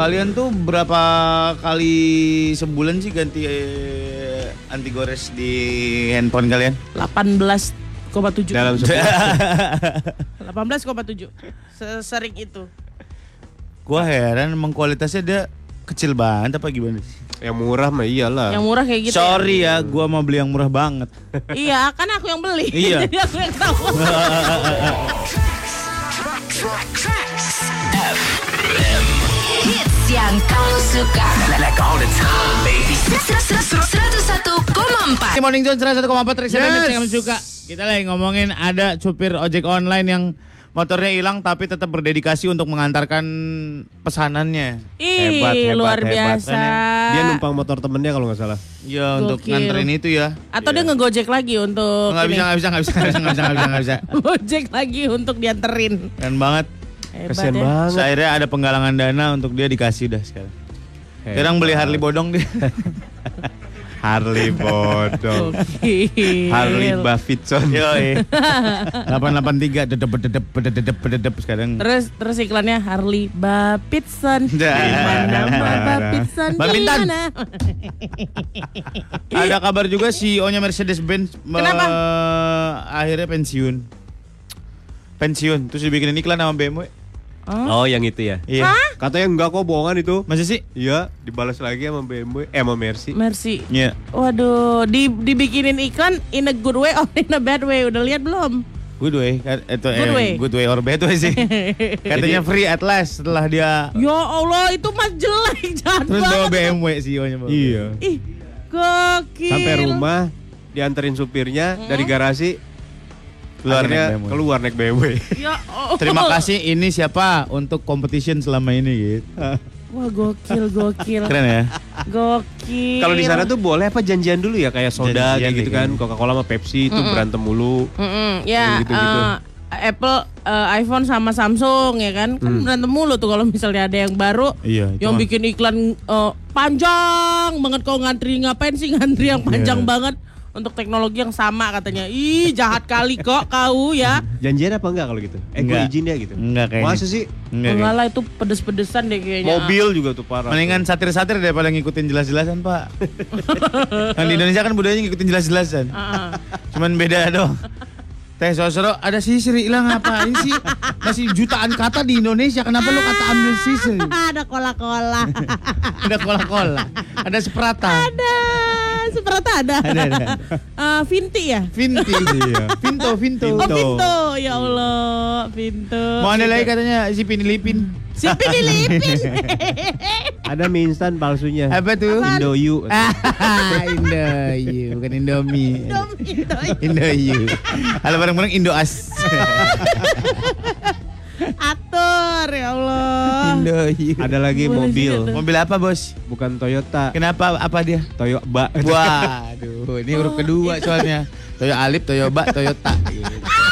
Kalian tuh berapa kali sebulan sih ganti eh, anti gores di handphone kalian? 18,7 Dalam sebulan. 18,7 Sesering itu Gua heran emang kualitasnya dia kecil banget apa gimana sih? yang murah mah iyalah. Yang murah kayak gitu ya? Sorry ya, gua mau beli yang murah banget. Iya kan aku yang beli Iya. Jadi aku yang tahu yang kau suka Like all the time, baby. 101,4 Ini Morning Zone 101,4 Trax FM Yes. yang kami suka. Kita lagi ngomongin ada supir ojek online yang motornya hilang tapi tetap berdedikasi untuk mengantarkan pesanannya. Ih Hebat, hebat, luar hebat. biasa Dia numpang motor temennya kalau nggak salah. Ya untuk nganterin itu ya. Atau dia ngegojek lagi untuk nggak bisa, nggak bisa, nggak bisa, nggak bisa, nggak bisa, nggak bisa. Gojek lagi untuk dianterin Keren banget. Hebat Kasian ya banget. Terus akhirnya ada penggalangan dana untuk dia dikasih udah sekarang. Sekarang beli Harley bodong dia. Harley bodong. Harley Davidson. Yoi. 883 dedep dedep dedep dedep sekarang. Terus terus iklannya Harley Bapitson. Dah. Di mana Bapitson? Mbak di Bintan. mana? Ada kabar juga CEO-nya Mercedes-Benz Kenapa? eh, akhirnya pensiun. Pensiun terus dibikinin iklan sama BMW. Oh yang itu ya. Iya. Katanya enggak kok bohongan itu. Masa sih? Iya, dibalas lagi sama BMW, eh sama Mercy. Mercy. Iya. Waduh, di, dibikinin iklan in a good way or in a bad way. Udah lihat belum? Good way. Itu eh, Good way. good way or bad way sih. Katanya free at last setelah dia Ya Allah, itu mas jelek jahat terus bawa banget. BMW CEO-nya. bawa. Iya. Ih, gokil. Sampai rumah dianterin supirnya dari garasi Keluar akhirnya naik BMW. keluar naik BMW. Ya Allah. Terima kasih ini siapa untuk competition selama ini gitu. Wah, gokil, gokil. Keren ya. Gokil. Kalau di sana tuh boleh apa janjian dulu ya kayak soda Janjian kayak gitu kan, kayaknya. Coca-Cola sama Pepsi itu berantem mulu. Mm-mm, ya, Gitu-gitu. eh, Apple, eh, iPhone sama Samsung ya kan, kan berantem mulu tuh kalau misalnya ada yang baru, Iya, yang bikin iklan eh, panjang banget kau ngantri ngapain sih ngantri yang panjang Iya. banget untuk teknologi yang sama katanya. Ih jahat kali kok kau ya. Janjian apa enggak kalau gitu? Eh gue izin ya gitu. Enggak kayaknya. Masa sih? Enggak. Enggak lah itu pedes-pedesan deh kayaknya. Mobil juga tuh parah. Mendingan satir-satir daripada ngikutin jelas-jelasan, Pak. kan di Indonesia kan budayanya ngikutin jelas-jelasan. Cuman beda dong. Teh Sosro, ada sisir hilang ngapain sih? Masih jutaan kata di Indonesia, kenapa lu kata ambil sisir? ada kola-kola. Ada kola-kola, ada seprata. ada seperti ada. Ada, ada. Eh, Vinti ya? Vinti. Vinto, Vinto. Oh Pintu, ya Allah, Pintu. Mau ada lagi katanya si Pinilipin. Siapa dilipin? Ada mie instan palsunya. Apa tuh? Indoyu. Indoyu, bukan Indomie. Indomie. Indoyu. Halo bareng-bareng Indoas. Atur, ya Allah. Indoyu. Ada lagi Boleh mobil, tuh. Mobil apa, Bos? bukan Toyota. Kenapa? Apa dia? Toyota. Waduh, ini huruf kedua soalnya. Toyo Alip, Toyo Ba, Toyota.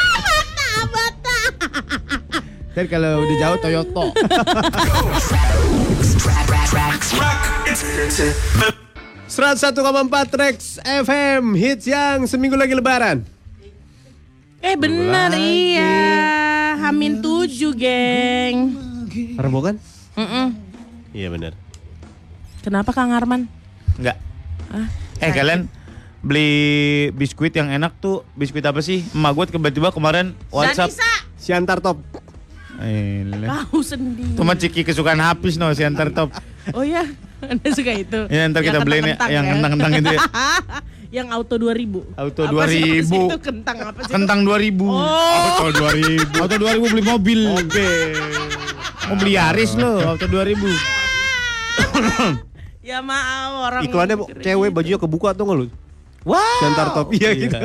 Ntar kalau udah jauh Toyoto. Rock, 101,4 Trax FM hits yang seminggu lagi lebaran. Eh benar iya. Hamin tujuh, geng. Rebo kan? Mm-mm. Iya benar. Kenapa Kang Arman? Enggak. Ah, Eh kalian beli biskuit yang enak tuh biskuit apa sih? Emak gue tiba-tiba kemarin WhatsApp. Danisa. Siantar top. Kau sendiri. Itu mah Ciki kesukaan habis no si antar top. Oh ya, Anda suka itu. Ya, ntar kita beliin ya, kentang-kentang yang ya. kentang-kentang itu ya. yang auto 2000. Auto Apa sih 2000. maksud Itu kentang apa sih? Kentang 2000. Oh. Auto 2000. Auto 2000 beli mobil. Mau beli Yaris lo, auto 2000. Ya maaf orang. Iklannya cewek gitu. bajunya kebuka tuh nggak lu? Wow. Siantar top. Iya gitu.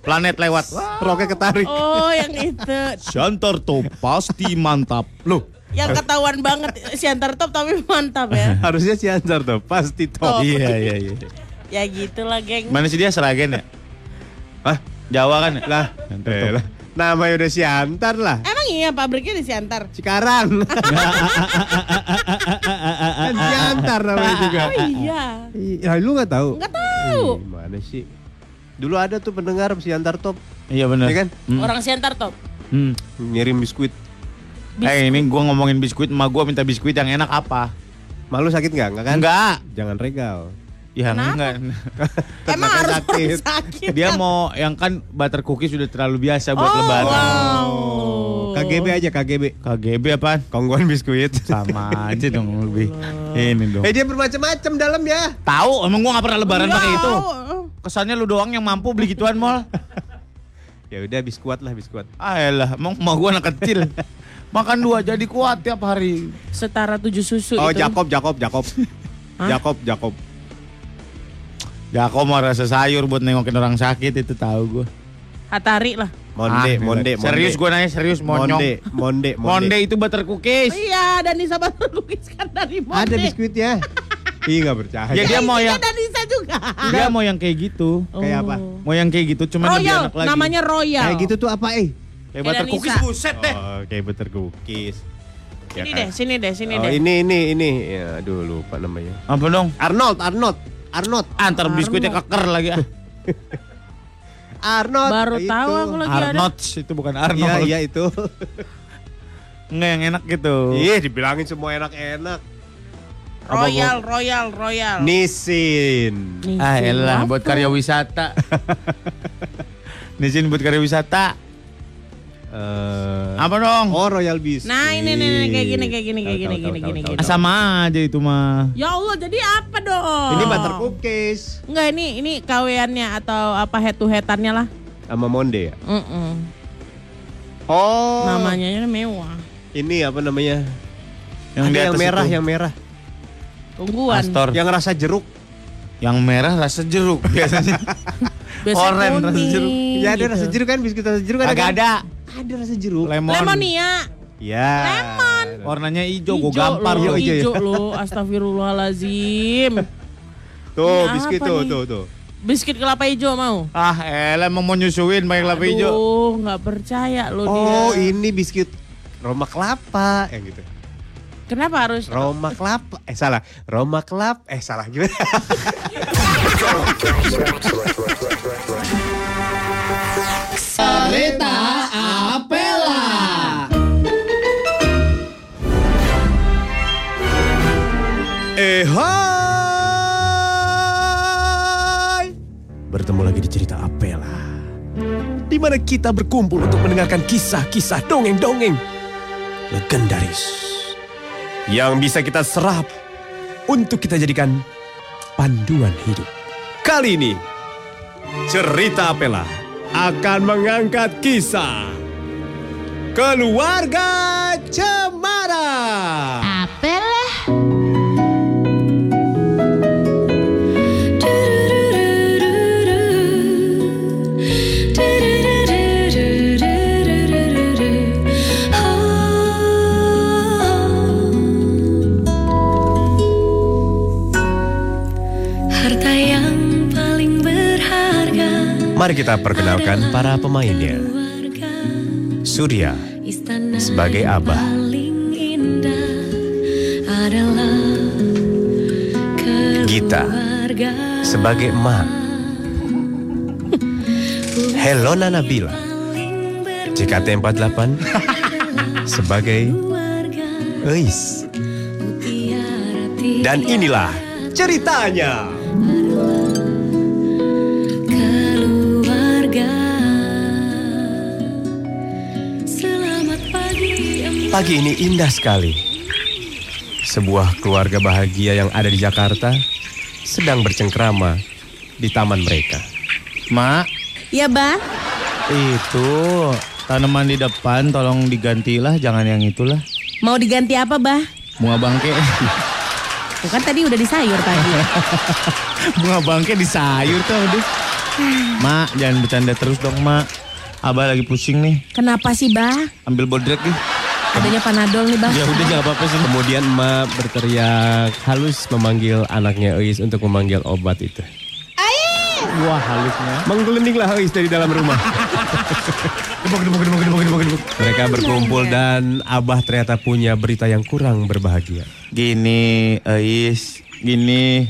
Planet lewat. Roknya ketarik. Oh, yang itu. Shantar top pasti mantap. Loh, Yang ketahuan banget si antar top tapi mantap ya. Harusnya Siantar top. Pasti top. Top. iya iya iya. Ya gitulah, geng. Mana sih dia Seragen ya? Hah? Jawa kan ya? Lah. Siantar Eh, lah. Namanya udah Siantar lah. Emang iya pabriknya di Siantar? Cikarang. kan Siantar namanya juga. Oh iya. Ya lu nggak tahu? Enggak tahu. Ih, Gimana sih? Dulu ada tuh pendengar Siantar top. Iya benar. Iya kan? Hmm. Orang Siantar top. Hmm. Ngirim biskuit. Bis- Eh ini gua ngomongin biskuit, emak gua minta biskuit yang enak apa? Malu sakit nggak? Nggak kan? Enggak. Jangan regal. Ya Kenapa? enggak. Emang harus sakit. sakit. sakit. Dia mau yang kan butter cookies sudah terlalu biasa buat oh, lebaran. Wow. KGB aja KGB. KGB apaan? Kongguan biskuit. Sama aja dong lebih. Ini dong. Eh dia bermacam-macam dalam ya. Tahu, emang gua gak pernah lebaran pakai itu. Kesannya lu doang yang mampu beli gituan mall. Ya udah biskuat lah biskuat. Ah elah, emang mau gua anak kecil. Makan dua jadi kuat tiap hari. Setara tujuh susu Oh itu. Jakob Jakob Jakob. Hah? Jakob Jakob. Ya kok mau rasa sayur buat nengokin orang sakit itu tahu gua. Hatari lah. Monde Ah, monde monde. Serius gua nanya serius monyong. Monde monde Monde itu butter cookies. Iya, dan Nisa baru lukiskan dari Monde. Ada biskuitnya. Ih nggak percaya. Ya, dia mau Isinya yang- dan Nisa juga. Dia mau yang kayak gitu. Kayak apa? Mau yang kayak gitu cuman lebih enak lagi. namanya Royal. Kayak gitu tuh apa eh? Kayak butter cookies Danisa. buset deh. Oh, kayak butter cookies. Ya Sini kan? deh, sini deh, sini oh, deh. ini ini ini. Ya aduh lupa namanya. Apa dong? Arnold Arnold Arnold Antar biskuitnya keker lagi ah. Arnold. Baru itu. tahu aku lagi ada. Arnold itu bukan Iya Arnold. iya itu. Nggak yang enak gitu. Ih dibilangin semua enak-enak. Royal, Royal, Royal. Nisin. Nih, Ah elah buat karya wisata. Di sini buat karya wisata. Eh, Apa dong? Oh Royal Biscuit. Nah, ini, ini, kayak gini, kayak gini, kayak gini, tahu, gini, tahu, gini, sama aja itu mah. Ya Allah, jadi apa dong? Ini butter cookies Enggak, ini ini kaweannya atau apa head to headannya lah. sama Monde ya. Mm-mm. Oh. Namanya mewah. Ini apa namanya? Yang Ada yang merah, itu. yang merah. Tungguan. Astor. Yang rasa jeruk. Yang merah rasa jeruk biasanya. Biasanya Oren, rasa jeruk. Ya ada gitu. rasa jeruk kan, biskuit rasa jeruk ada Agak kan? ada. Ada rasa jeruk. Lemon. Lemonia. Ya. Lemon. Warnanya hijau, Hijau gue gampar lo, Hijau, hijau, hijau lo. Astagfirullahalazim. Tuh, Ini biskuit tuh, nih? tuh, tuh. Biskuit kelapa hijau mau? Ah, elah mau nyusuin pakai kelapa hijau. Aduh, nggak percaya lo Oh, dia. ini biskuit Roma kelapa yang gitu. Kenapa harus? Roma kelapa. Eh salah. Roma kelapa. Eh salah gimana? Eh hai. Bertemu lagi di cerita Apela di mana kita berkumpul untuk mendengarkan kisah-kisah dongeng-dongeng legendaris yang bisa kita serap untuk kita jadikan panduan hidup. Kali ini cerita Apela akan mengangkat kisah keluarga Cemara. Mari kita perkenalkan para pemainnya. Surya Sebagai abah. Gita. sebagai emak. Helona Nabila paling berharga JKT48 sebagai Eis. Dan inilah ceritanya. Pagi ini indah sekali. Sebuah keluarga bahagia yang ada di Jakarta sedang bercengkrama di taman mereka. Mak, Iya, Bah. itu tanaman di depan tolong digantilah, jangan yang itulah. Mau diganti apa, Bah? Bunga bangke. Tuh kan tadi udah di sayur tadi. Bunga bangke di sayur tuh aduh. Mak, jangan bercanda terus dong, Mak. Abah lagi pusing nih. Kenapa sih, Bah? Ambil bodrek nih. Adanya panadol nih, Bah. Ya udah jangan apa-apa sih. Kemudian emak berteriak halus memanggil anaknya Eis untuk memanggil obat itu. Wah, halusnya. Menggelindinglah Eis dari dalam rumah. Gebuk, gebuk, gebuk, gebuk, gebuk. Mereka berkumpul dan Abah ternyata punya berita yang kurang berbahagia. Gini, Ais, gini,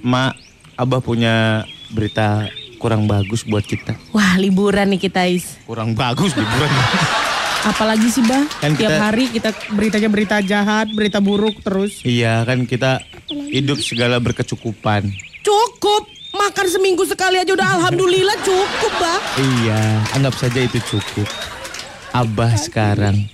Mak, Abah punya berita kurang bagus buat kita. Wah, liburan nih kita, Is. Kurang bagus liburan. Apalagi sih bah, Kan tiap kita- hari kita beritanya berita jahat, berita buruk terus. Iya kan kita hidup segala berkecukupan. Cukup, makan seminggu sekali aja udah alhamdulillah cukup bah. Iya, anggap saja itu cukup. Abah sekarang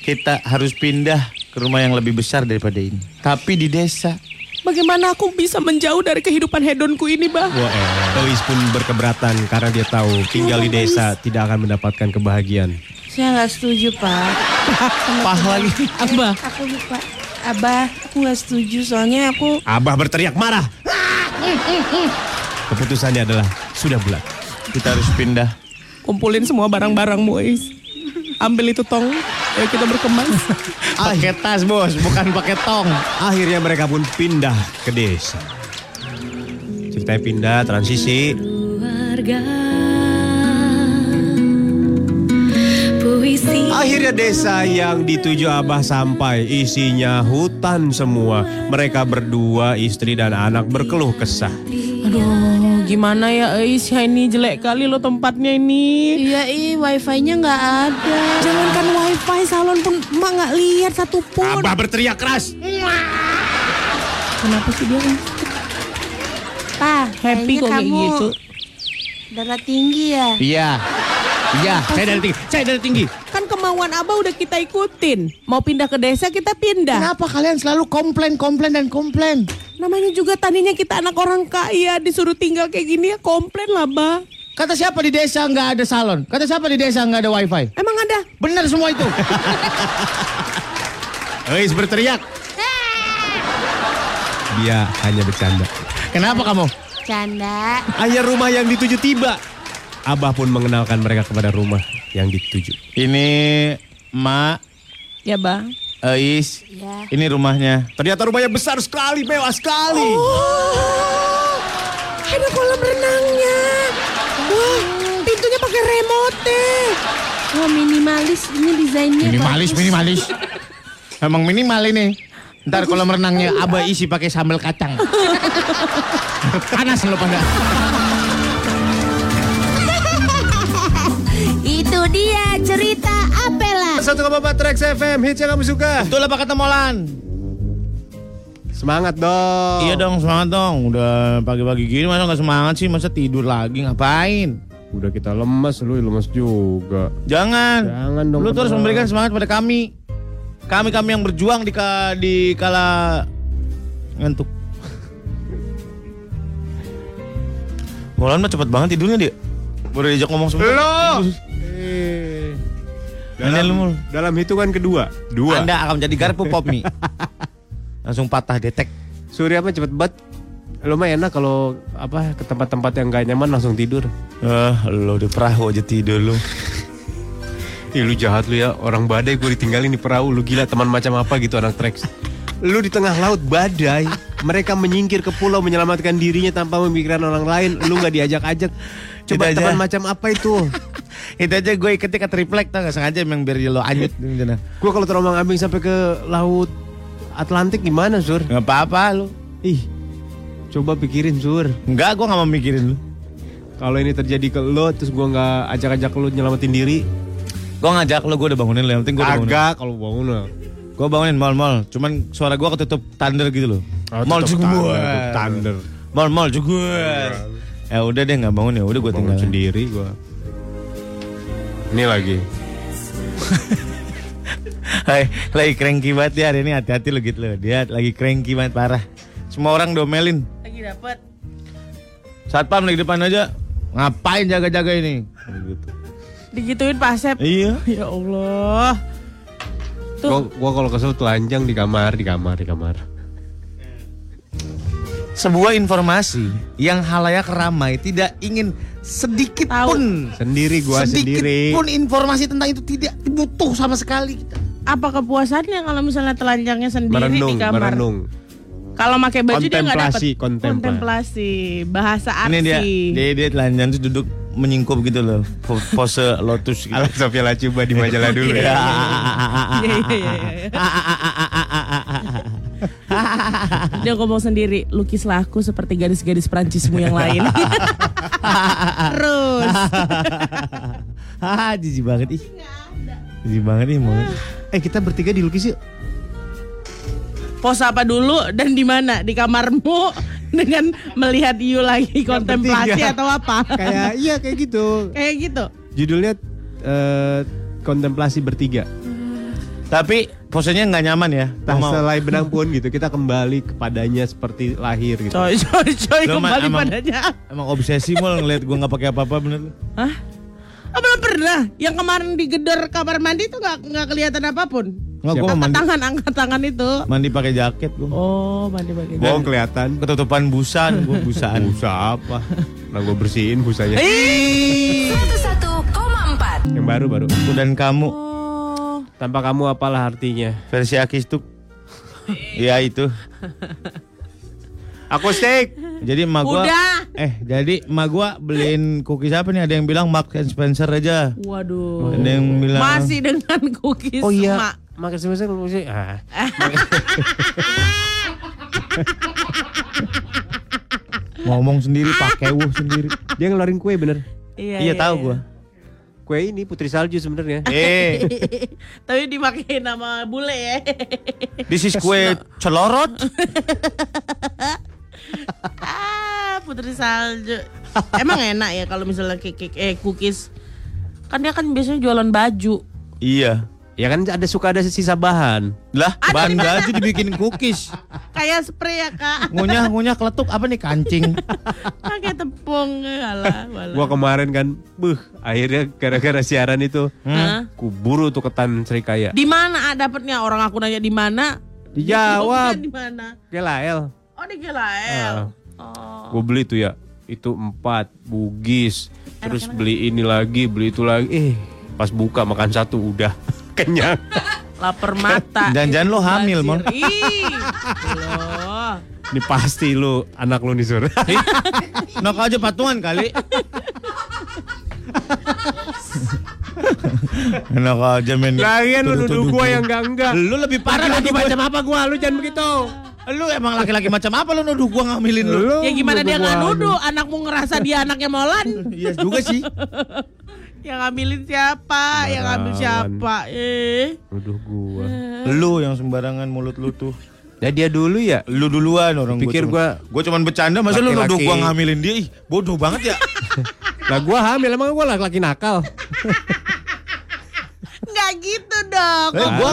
kita harus pindah ke rumah yang lebih besar daripada ini. Tapi di desa. Bagaimana aku bisa menjauh dari kehidupan hedonku ini bah? Wah, eh. Eis pun berkeberatan karena dia tahu tinggal di desa tidak akan mendapatkan kebahagiaan. Saya nggak setuju pak. Pah lagi. Abah, Aku lupa. Abah, aku nggak setuju soalnya aku Abah berteriak marah. Keputusannya adalah sudah bulat. Kita harus pindah. kumpulin semua barang-barangmu Ais. Ambil itu tong, ayo kita berkemas. Pakai tas bos, bukan pakai tong. Akhirnya mereka pun pindah ke desa. Ceritanya pindah, transisi. keluarga Puisi Akhirnya desa yang dituju Abah sampai isinya hutan semua. Mereka berdua, istri dan anak berkeluh kesah. Aduh, gimana ya Ais, ya ini jelek kali lo tempatnya ini. Iya ih wifi-nya nggak ada. Jangankan wifi salon pun emak nggak lihat satupun. Abah berteriak keras. Kenapa sih dia? Pak, Happy kok kayak kamu gitu. Darah tinggi ya. Iya. Iya, saya dari tinggi. Saya dari tinggi. Kan kemauan Abah udah kita ikutin. Mau pindah ke desa kita pindah. Kenapa kalian selalu komplain, komplain dan komplain? Namanya juga tadinya kita anak orang kaya disuruh tinggal kayak gini ya komplain lah bah. Kata siapa di desa nggak ada salon? Kata siapa di desa nggak ada wifi? Emang ada? Benar semua itu. Eis berteriak. Dia hanya bercanda. Kenapa kamu? Canda. Akhirnya rumah yang dituju tiba. Abah pun mengenalkan mereka kepada rumah yang dituju. Ini Mak, Ya bah. Eis. Ya. Ini rumahnya. Ternyata rumahnya besar sekali, mewah sekali. Oh, ada kolam renangnya. Wah, pintunya pakai remote. Wah minimalis ini desainnya Minimalis, bagus. minimalis. Emang minimal ini. Ntar kolam renangnya abah isi pakai sambal kacang. Panas lo pada. Dia cerita Apela. Satu koma Trax FM, hits yang kamu suka. Betul apa kata Molan? Semangat dong. Iya dong, semangat dong. Udah pagi-pagi gini masa nggak semangat sih? Masa tidur lagi ngapain? Udah kita lemas, lu lemas juga. Jangan. Jangan dong, Lu terus Bang. memberikan semangat pada kami. Kami kami yang berjuang di ka, di kala ngantuk. Molan mah cepet banget tidurnya dia. Baru diajak ngomong sebentar. Lo. Dalam, dalam hitungan kedua, dua. Anda akan menjadi garpu pop mie. Langsung patah detek. Surya mah cepet banget. Lo mah enak kalau apa ke tempat-tempat yang gak nyaman langsung tidur. Ah, lo di perahu aja tidur lu. Ih lu jahat lu ya, orang badai gue ditinggalin di perahu, lu gila teman macam apa gitu anak Trax. Lu di tengah laut badai, mereka menyingkir ke pulau menyelamatkan dirinya tanpa memikirkan orang lain, lu nggak diajak-ajak. Coba Itu aja. teman macam apa itu? Itu aja gue ikutnya ke triplek tau gak sengaja emang biar lo anyut gitu nah. Gue kalau terombang ambing sampai ke laut Atlantik gimana Sur? Gak apa-apa lu. Ih, coba pikirin Sur. Enggak, gue gak mau mikirin lu. Kalau ini terjadi ke lo, terus gue nggak ajak-ajak lu nyelamatin diri, Gue ngajak lu, gue udah bangunin lu. Yang penting gue udah bangunin. agak kalau bangun lo. Gue bangunin mal-mal. Cuman suara gue ketutup thunder gitu loh. mal juga. Thunder. Mal mal juga. Ya udah deh nggak bangun ya. Udah gue tinggal. sendiri gue. Ini lagi. Hai, lagi cranky banget ya hari ini hati-hati lo gitu loh. Dia lagi cranky banget parah. Semua orang domelin. Lagi dapat. Satpam lagi depan aja. Ngapain jaga-jaga ini? Gitu. Digituin Pak Asep. Iya. Ya Allah. Gua, gua kalau kesel telanjang di kamar, di kamar, di kamar. Sebuah informasi yang halayak ramai tidak ingin sedikit Tahu. pun Sendiri gua sedikit sendiri. pun informasi tentang itu tidak butuh sama sekali kita. Apa kepuasannya kalau misalnya telanjangnya sendiri Merenung, di kamar? merenung. Kalau pakai baju dia nggak dapat. Kontemplasi. Bahasa arsi. Ini dia, dia dia telanjang terus duduk menyingkup gitu loh, Po- pose lotus gitu. Ala Sofia Lacuba di majalah dulu ya. Iya iya iya. Dia ngomong sendiri, lukislah aku seperti gadis-gadis Prancismu yang lain. Terus. Hahaha, jijik banget ih. Jijik banget nih mau. Eh kita bertiga dilukis yuk. Pos apa dulu dan di mana? Di kamarmu dengan melihat you lagi kontemplasi bertiga. atau apa? Kayak iya kayak gitu. Kayak gitu. Judulnya eh, kontemplasi bertiga. Tapi posenya nggak nyaman ya. Tak Mau- selai benang pun gitu. Kita kembali kepadanya seperti lahir gitu. Coy, coy, coy, mah kembali emang- padanya. Emang obsesi mau ngeliat gue nggak pakai apa-apa bener lu. Hah? Oh, belum pernah. Yang kemarin digedor kamar mandi tuh nggak nggak kelihatan apa pun. Nggak gue Angkat mandi, tangan, angkat tangan itu. mandi pakai jaket gue. Oh, mandi pakai Bohong kelihatan. Ketutupan busan gue busaan. Busa apa? Nah gue bersihin busanya. Ih. 101,4 Yang baru baru. Aku dan kamu Oh, Tanpa kamu apalah artinya? versi Akis tuh. Iya itu. Akustik. Jadi emak gua Udah. eh jadi emak gua beliin cookies apa nih? Ada yang bilang Mark and Spencer aja. waduh. Ada yang bilang Masih dengan cookies Oh iya. emak. Makan semester sih. Ah. ngomong sendiri pakai wuh sendiri. Dia ngeluarin kue bener. Iya tahu gua. Kue ini putri salju sebenarnya. Eh, Tapi dipakai nama bule ya. this is kue celorot. ah, putri salju. Emang enak ya kalau misalnya cake, eh cookies. Kan dia kan biasanya jualan baju. iya. Ya kan ada suka ada sisa bahan. Lah, bahan baju dibikin cookies. Kayak spray ya kak. Ngunyah ngunyah keletuk apa nih kancing? Pakai tepung. Alah, walah. Gua kemarin kan, buh, akhirnya gara-gara siaran itu, Hah? kuburu tuh ketan serikaya. Di mana ah, dapetnya orang aku nanya di mana? Dijawab. Di mana? Gelael. Oh di Gelael. Ah. Oh. Gue beli tuh ya, itu empat bugis, terus beli ini lagi, beli itu lagi. Eh, pas buka makan satu udah kenyang. Lapar mata. Jangan-jangan lo hamil, Mon. Ih. Ini pasti lu anak lu nih sur. Nok aja patungan kali. Enak aja men. Lagian lu nuduh gua yang enggak enggak. Lu lebih parah lagi macam apa gua? Lu jangan begitu. Lu emang laki-laki macam apa lu nuduh gua ngambilin lu? Lu Ya gimana dia nggak nuduh anakmu ngerasa dia anaknya Molan? Iya juga sih. Yang ngambilin siapa? Yang ngambil siapa? Eh. Nuduh gua. Lu yang sembarangan mulut lu tuh. Ya dia dulu ya. Lu duluan orang Pikir gua. gua- cuman- gua cuman bercanda masa lu nuduh gua ngambilin dia. Ih, bodoh banget ya. Lah gua hamil emang gua laki-laki nakal. Nggak gitu dong Eh, gua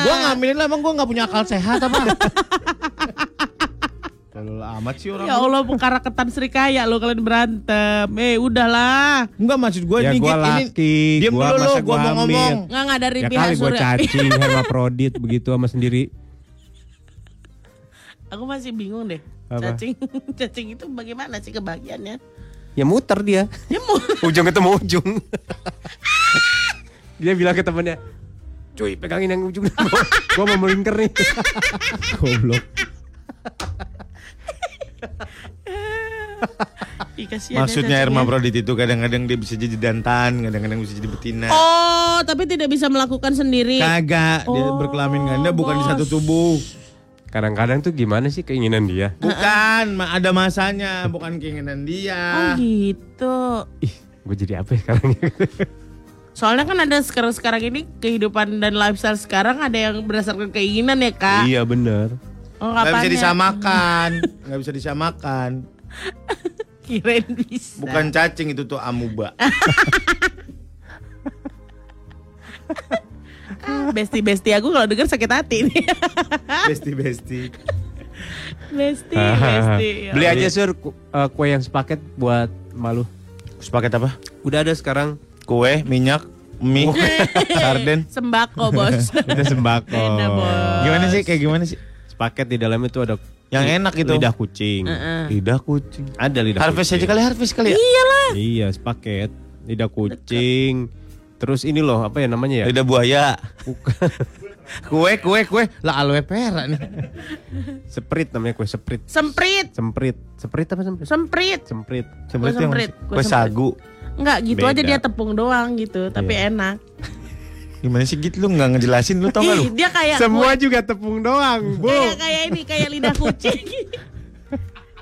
gua ngambilin lah emang gua nggak punya akal sehat apa? Tolol amat sih orang. Ya Allah, perkara ketan serikaya lo kalian berantem. Eh, udahlah. Enggak maksud gua Ya nih gua Git, ini. laki, Diam gua dulu gua mau ngomong. Nggak nggak dari Ya pihak kali gua Surya. cacing hermaprodit begitu sama sendiri. Aku masih bingung deh. Apa? Cacing, cacing itu bagaimana sih kebagiannya? Ya muter dia. Ya mau ujung ketemu ujung. dia bilang ke temannya, cuy pegangin yang ujung. gua mau melingkar nih. Goblok. Ih, ya Maksudnya cacingnya. hermaprodit itu kadang-kadang dia bisa jadi jantan, kadang-kadang bisa jadi betina. Oh, tapi tidak bisa melakukan sendiri. Kagak, dia Oh, berkelamin ganda bukan di bos. satu tubuh. Kadang-kadang tuh gimana sih keinginan dia? Bukan, ada masanya, bukan keinginan Oh dia. gitu. Ih, gue jadi apa ya sekarang? Soalnya kan ada sekarang-sekarang ini kehidupan dan lifestyle sekarang ada yang berdasarkan keinginan ya kak. iya bener. Oh, Gak bisa disamakan, nggak bisa disamakan. Kirain bisa. Bukan cacing itu tuh amuba. Besti-besti aku kalau denger sakit hati nih. Besti besti. besti, besti. Ya Beli aja sur eh, kue yang sepaket buat malu. Sepaket apa? Udah ada sekarang. Kue, minyak, mie, sarden. Sembako bos. Udah sembako. Beda, bos. Gimana sih? Kayak gimana sih? Sepaket di dalamnya tuh ada Yang enak itu. lidah kucing. Lidah kucing. Ada lidah Harvest kucing. aja kali, harvest kali ya. Iya, sepaket. Lidah kucing. Terus ini loh, apa ya namanya ya? Lidah buaya. kue, kue, kue. Lah aloe vera nih. Seprit namanya kue seprit. Semprit, Semprit. Seprit apa semprit? semprit. Semprit. Itu yang- semprit, kue Kue semprit. sagu. Enggak gitu aja Beda. dia tepung doang gitu, tapi Iya. enak. Gimana sih gitu lu nggak ngejelasin lu tau gak lu? Ih, dia kayak Semua kue- juga tepung doang, Bu. kayak kayak ini kayak lidah kucing.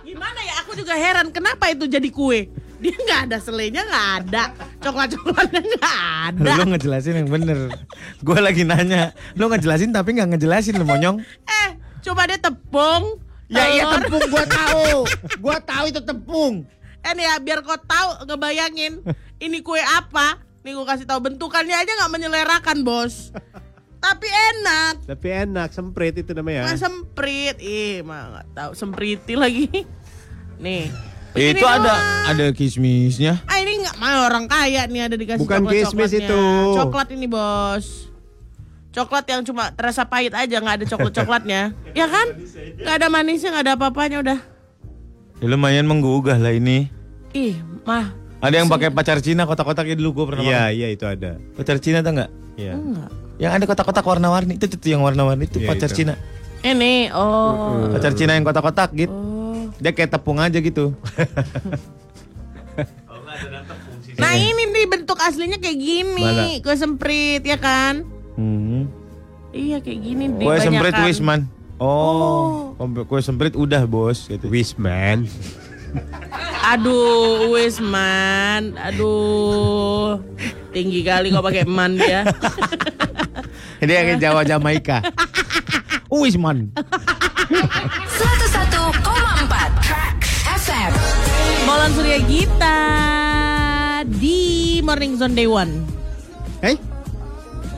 Gimana ya? Aku juga heran kenapa itu jadi kue. Dia nggak ada selainya nggak ada, coklat-coklatnya nggak ada. Lu ngejelasin yang bener. Gue lagi nanya, lu ngejelasin tapi nggak ngejelasin lu monyong. Eh, coba dia tepung. Ya iya tepung gua tahu. Gua tahu itu tepung. Eh nih ya, biar kau tahu ngebayangin ini kue apa. Nih gue kasih tahu bentukannya aja nggak menyelerakan bos. Tapi enak. Tapi enak, semprit itu namanya. Mah semprit, ih mah nggak tahu sempriti lagi. Nih. begini itu ada doang. ada kismisnya. Ah ini nggak mau orang kaya nih ada dikasih Bukan coklat kismis coklatnya. itu. Coklat ini bos. Coklat yang cuma terasa pahit aja nggak ada coklat coklatnya. ya kan? Nggak ada manisnya nggak ada apa-apanya udah. Ya, lumayan menggugah lah ini. Ih mah Ada yang pakai pacar Cina kotak-kotaknya dulu gue pernah Iya, iya itu ada. Pacar Cina tau nggak? Iya. enggak. Yang ada kotak-kotak warna-warni itu tuh yang warna-warni itu Iya, pacar itu. Cina. Ini oh. Pacar Cina yang kotak-kotak gitu. Oh. Dia kayak tepung aja gitu. Nah ini nih bentuk aslinya kayak gini, Mana? kue semprit ya kan? Hmm. Iya kayak gini deh. Kue semprit. Wisman. Oh, kue semprit udah bos gitu. Wisman. Aduh, Wisman, aduh, tinggi kali kok pakai man dia. Dia kayak Jawa Jamaika. Wisman. 101,4 Tracks FM. Molan Surya Gita di Morning Zone Day One. Hei?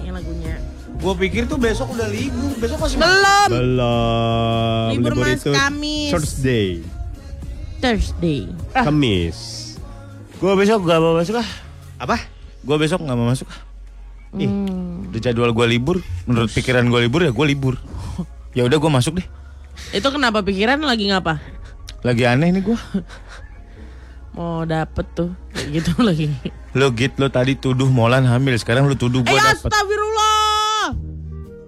Ini lagunya. Gua pikir tuh besok udah libur, besok masih Belum. Belum. Libur Mas Kamis. Thursday. Thursday. Kamis. Gua besok gak mau masuk ah. Apa? Gua besok gak mau masuk ah. Ih. Hmm. Udah jadwal gua libur, menurut pikiran gua libur ya gua libur. ya udah gua masuk deh. Itu kenapa pikiran lagi ngapa? Lagi aneh nih gua. Mau dapet tuh kayak gitu lagi. Lo git lo tadi tuduh Molan hamil, sekarang lo tuduh Eh gua dapet. astagfirullah.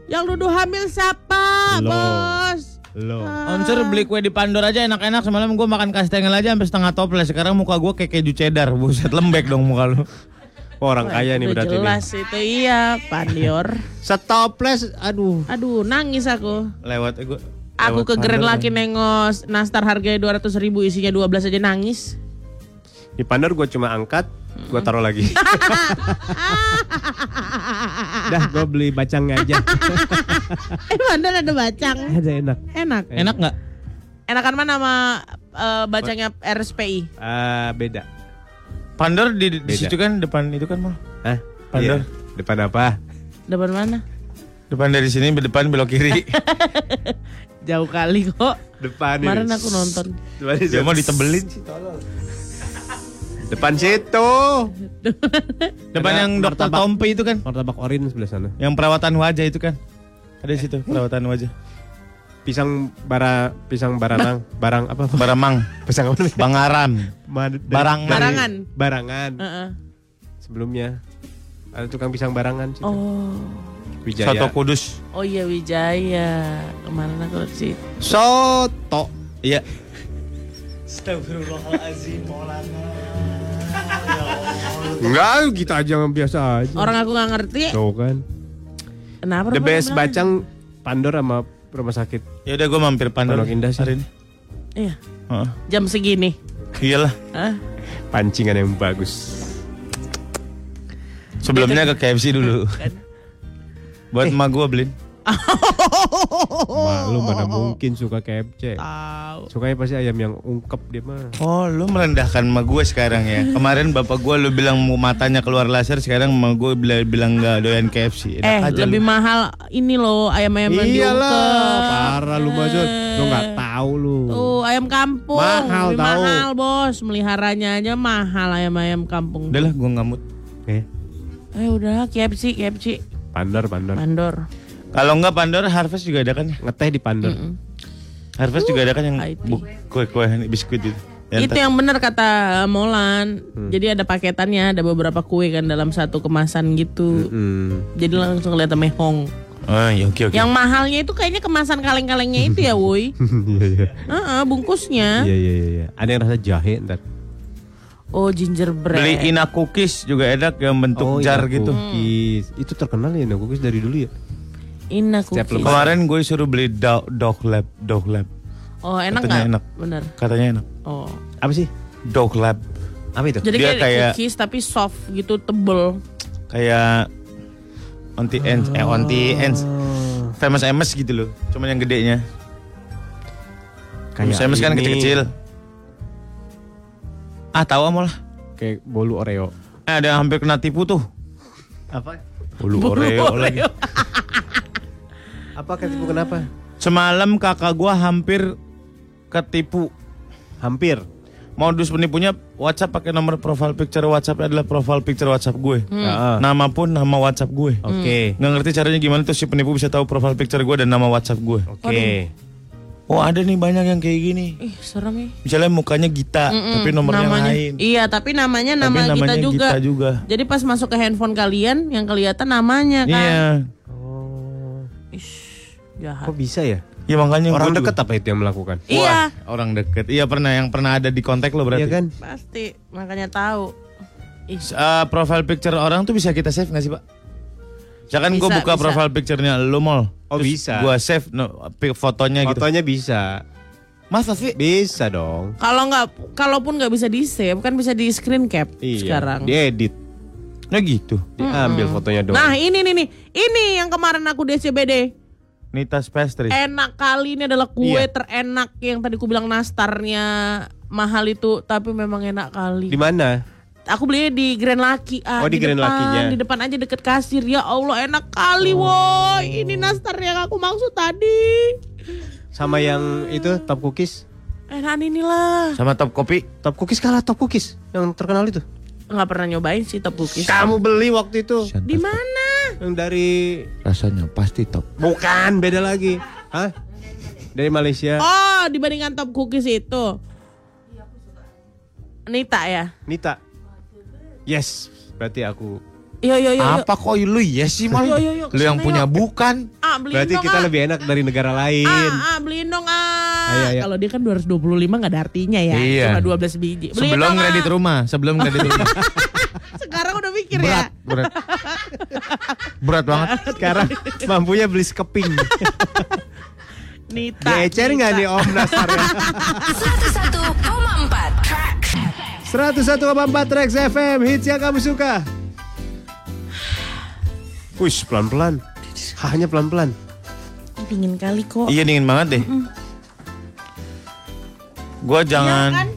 Yang nuduh hamil siapa, Lo. bos? Lo. Oncer beli kue di Pandor aja enak-enak semalam gua makan kastengel aja sampai setengah toples. Sekarang muka gua kayak keju cheddar, buset lembek dong muka lu. Orang kaya nih Udah berarti nih. jelas itu iya, Pandior. Stoples, aduh. Aduh, nangis aku. Lewat gua. Aku ke Grand Laki nengos nastar harganya 200 ribu isinya 12 aja nangis. Di Pandor gue cuma angkat, gue taruh lagi. Dah, gue beli bacangnya aja. Eh Pandor ada bacang. Ada enak. Enak. Enak nggak? Enakan mana sama eh, bacangnya RSPI? Ah, beda. Pandor di, di Beda. situ kan depan itu kan mal. Hah? Pandor. Iya. Depan apa? Depan mana? Depan dari sini depan belok kiri. Jauh kali kok. Depan Kemarin aku nonton. Depan, Dia mau ditebelin sih. Depan situ. Depan Ada yang dokter martabak. Tompi itu kan. Martabak orin sebelah sana. Yang perawatan wajah itu kan. Ada di situ perawatan wajah. Pisang bara pisang baranang, barang apa? Baramang, Pisang apa dari- Barangan. Barangan. Barangan. Heeh. Sebelumnya ada tukang pisang barangan situ. Oh. Wijaya. Soto Kudus. Oh iya Wijaya. Kemarin aku sih. Soto. Iya. Enggak, kita aja yang biasa aja. Orang aku nggak ngerti. Tuh kan. Kenapa? The best bacang Pandor sama rumah sakit. Ya udah gue mampir Pandor Pondok Indah sih. hari ini. Iya. Heeh. Jam segini. Iyalah. Hah? Pancingan yang bagus. Sebelumnya ke KFC dulu. Buat emak gue beliin. Ma, lu mana mungkin suka KFC. Tahu. Sukanya pasti ayam yang ungkep dia mah. Oh, lu merendahkan emak gue sekarang ya. Kemarin bapak gue lu bilang mau matanya keluar laser, sekarang emak gue bilang, bilang nggak doyan KFC. Enak Eh, aja lebih lu. mahal ini loh ayam-ayam yang Iyalah, diungkep. parah lu Mazun. Lu nggak tahu lu. Tuh ayam kampung Mahal lebih tahu. mahal bos meliharanya aja mahal ayam-ayam kampung. Udah lah, gue ngamut. Eh, Eh udah KFC KFC Pandor, Pandor. mandor. Kalau nggak Pandora, Harvest juga ada kan? ya? Ngeteh di Pandor. Mm-mm. Harvest juga ada kan yang kue-kue biskuit itu. Itu yang benar kata Molan. Jadi ada paketannya, ada beberapa kue kan dalam satu kemasan gitu. Hmm. Jadi langsung kelihatan mehong. Oh, iya, oke oke. Yang mahalnya itu kayaknya kemasan kaleng-kalengnya itu ya, woi. Iya, iya. Heeh, bungkusnya. Iya, iya, iya, iya. Ada yang rasa jahe ntar. Oh, gingerbread. Beli Ina Cookies juga enak yang bentuk Oh, jar Ina gitu. Cookies. Itu terkenal ya Ina Cookies dari dulu ya. Ina Setiap cookies. Kemarin gue suruh beli dog, dog lab, dog lab. Oh, enak Katanya enak. Bener. Katanya enak. Oh. Apa sih? Dog lab. Apa itu? Jadi Dia kayak, kayak- cookies tapi soft gitu, tebel. Kayak onti ends, eh onti ends. Famous Amos gitu loh. Cuman yang gedenya. Famous Amos kan kecil-kecil. Ah tahu amol lah. Kayak bolu Oreo. Eh, ada yang hampir kena tipu tuh. Apa? Bulu Oreo lagi. Apa ketipu kenapa? Semalam kakak gua hampir ketipu. Hampir. Modus penipunya WhatsApp pakai nomor profile picture WhatsApp adalah profile picture WhatsApp gue. Ah, Nama pun nama WhatsApp gue. Oke. Nggak ngerti caranya gimana tuh si penipu bisa tahu profile picture gue dan nama WhatsApp gue. Oke. Oh ada nih banyak yang kayak gini. Ih, serem ya. Misalnya mukanya Gita, tapi nomornya namanya, lain. Iya, tapi namanya Tapi nama kita namanya juga. Gita juga. Jadi pas masuk ke handphone kalian yang kelihatan namanya kan. Iya. Jahat. Kok bisa ya? Ya makanya Orang gua dekat juga- apa itu yang melakukan? Iya, Wah, orang deket. Iya pernah yang pernah ada di kontak lo berarti. Iya kan? pasti. Makanya tahu. Ih, Eh, profile picture orang tuh bisa kita save nggak sih pak? Misalkan gue Bisa, buka bisa. profile picture-nya lo mall. Oh, bisa. Gue save no, pi- fotonya gitu. Fotonya bisa. Masa sih? Bisa dong. kalau nggak, kalaupun nggak bisa di save, kan bisa di screen cap Iya. sekarang. Diedit. Nah gitu. Diambil fotonya doang. Nah ini nih nih, ini yang kemarin aku di SCBD. Nitas pastry. Enak kali ini adalah kue Iya. terenak yang tadi ku bilang nastarnya mahal itu, tapi memang enak kali. Di mana? Aku belinya di Grand Lucky. Ah, Oh, di Grand depan, Lucky-nya. Di depan aja deket kasir. Ya Allah enak kali woi. Ini nastar yang aku maksud tadi. Sama yang itu top cookies. Enak ini lah. Sama top kopi. Top cookies kalah top cookies yang terkenal itu. Nggak pernah nyobain sih top cookies. Kamu beli waktu itu Di mana? Yang dari Rasanya pasti top. bukan beda lagi. Hah? Dari Malaysia. Oh, dibandingkan top cookies itu. Nita ya. Nita. Yes, berarti aku. Yo yo yo. yo. Apa kok lu ya sih mal? Yo, yo, yo, Lu yang punya bukan? Ah, Berarti dong, kita ah. lebih enak dari negara lain. Ah, ah, beliin dong ah. Kalau dia kan 225 nggak ada artinya ya. Iya. Cuma 12 biji. Beliin Sebelum dong, kredit ah. rumah, sebelum kredit rumah. Mikir berat, ya. berat. berat banget. Sekarang mampunya beli skeping. Nita. Diecer nggak nih Om Nasarnya? 101,4 Track 101,4 Trax FM hits yang kamu suka. Wih, pelan-pelan. Hanya pelan-pelan. Dingin kali kok. Iya dingin banget deh. Gua jangan Iya kan?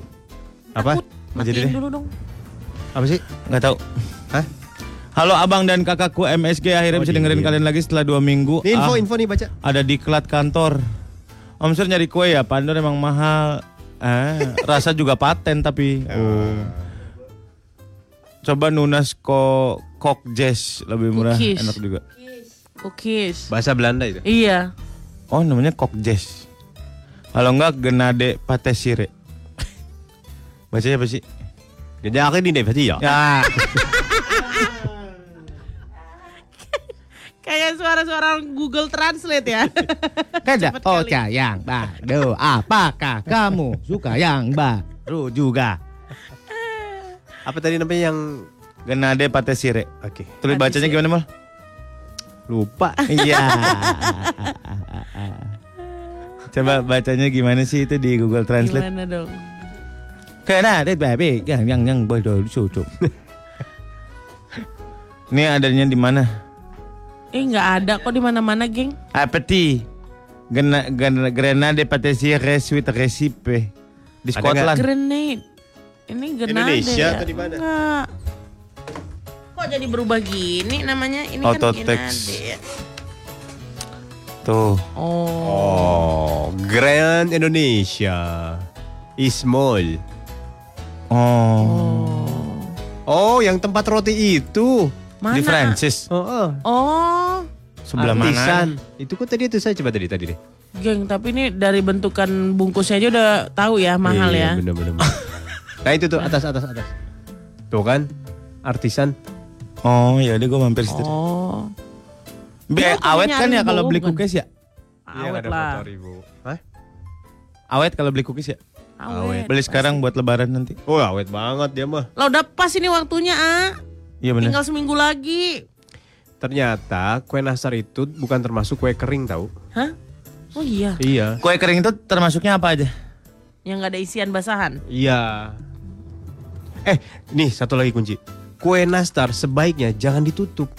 Apa? Matiin deh. dulu dong. Apa sih? nggak tahu. Hah? Halo abang dan kakakku MSG akhirnya Oh, bisa dengerin kalian lagi setelah dua minggu. Ini info, Ah, info nih baca. Ada di klat kantor. Om Sur nyari kue ya, Pandor emang mahal. Ah, rasa juga paten tapi. Oh. Coba Nunas ko kok jazz lebih murah, Cookies. enak juga. Cookies. Bahasa Belanda itu. Iya. Oh, namanya kok jazz. Kalau enggak Genade Patesire. Bacanya apa sih? Gejala ini deh berarti ya. Ya. Kayak suara-suara Google Translate ya. Kada Cepet kali. Ocha yang baru Apakah kamu suka yang baru juga Apa tadi namanya yang Genade Patesire Oke. Tulis bacanya gimana mal? Lupa. Iya Coba bacanya gimana sih itu di Google Translate Gimana dong? Genade baby yang yang yang bodoh sucuk Ini adanya di mana? Eh nggak ada kok di mana-mana, geng. Apeti Gena, gena, Grenade Patesire Sweet Recipe Di Ada Scotland Grenade. Ini grenade Indonesia ya? atau di mana? Enggak. Kok jadi berubah gini namanya? Ini Auto kan grenade ya. Tuh Oh. Oh, Grand Indonesia. Ismol. Oh, Oh, yang tempat roti itu. Mana? Di Francis Oh, oh. Oh. Sebelah mana? Artisan. Itu kok tadi itu saya coba tadi tadi deh. Geng, tapi ini dari bentukan bungkusnya aja udah tahu ya mahal Iya, ya. Bener, bener, bener. nah itu tuh atas atas atas. Tuh kan, artisan. Oh ya udah gue mampir situ. Oh. Be, tuh awet kan ya kalau beli cookies ya? Awet lah. Hah? Awet kalau beli cookies ya? Awet. Beli sekarang buat lebaran nanti. Oh, awet banget dia mah. Lah udah pas ini waktunya, ah. Iya benar. Tinggal seminggu lagi. Ternyata kue nastar itu bukan termasuk kue kering tahu. Hah? Oh iya, Iya. Kue kering itu termasuknya apa aja? yang nggak ada isian basahan. Iya. Eh, nih satu lagi kunci. Kue nastar sebaiknya jangan ditutup.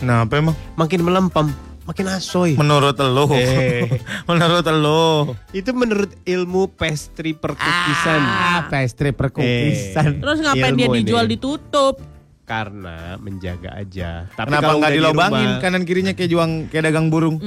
Nah, apa emang? Makin melempem, makin asoy. Menurut lo. Eh. Menurut lo. Itu menurut ilmu pastry perkukisan. Ah, pastry perkukisan. Terus ngapain dia Ilmu ini. dijual ditutup? Karena menjaga aja. Tapi Kenapa kalau nggak udah di dilobangin rumah- kanan kirinya kayak juang kayak dagang burung?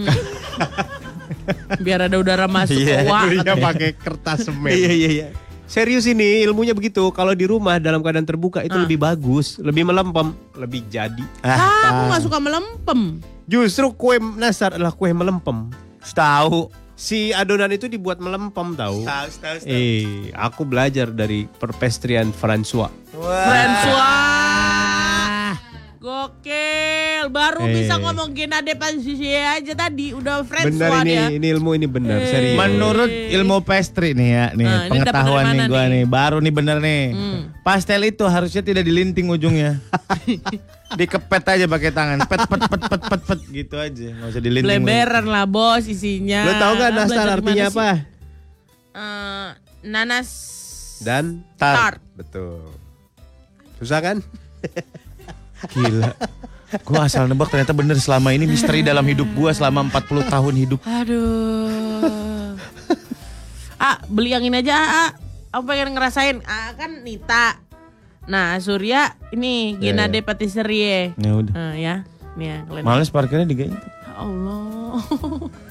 Biar ada udara masuk. Iya. Wah, Iya pakai kertas semen. iya iya. Serius ini ilmunya begitu. Kalau di rumah dalam keadaan terbuka itu lebih bagus, lebih melempem, lebih jadi. ah, aku nggak suka melempem. Justru kue nastar adalah kue melempem. Tahu. Si adonan itu dibuat melempem tahu. Tahu, tahu, Eh, aku belajar dari perpestrian François. François. Gokil, baru Eh. bisa ngomong Genade Pansisi aja tadi udah Benar François ini, dia. ini ilmu ini benar Eh. serius. Menurut ilmu pastry nih ya, nih Nah, pengetahuan nih gua nih? nih, baru nih bener nih. Hmm. Pastel itu harusnya tidak dilinting ujungnya. Dikepet aja pakai tangan, pet pet pet pet pet pet gitu aja, nggak usah dilinting. Bleberan lah bos isinya. Lo tau gak Ah, nastar belajar artinya apa? Eh, nanas Dan tart. betul. Susah kan? Gila. Gua asal nebak ternyata bener selama ini misteri dalam hidup gua selama 40 tahun hidup. Aduh. ah, beli yang ini aja, ah. Aku pengen ngerasain. Ah, kan Nita. Nah, Surya ini Ya, Genade Patisserie. Ya udah. Nah, ya. Nih ya, kalian. Males parkirnya di kayaknya. Ya Allah.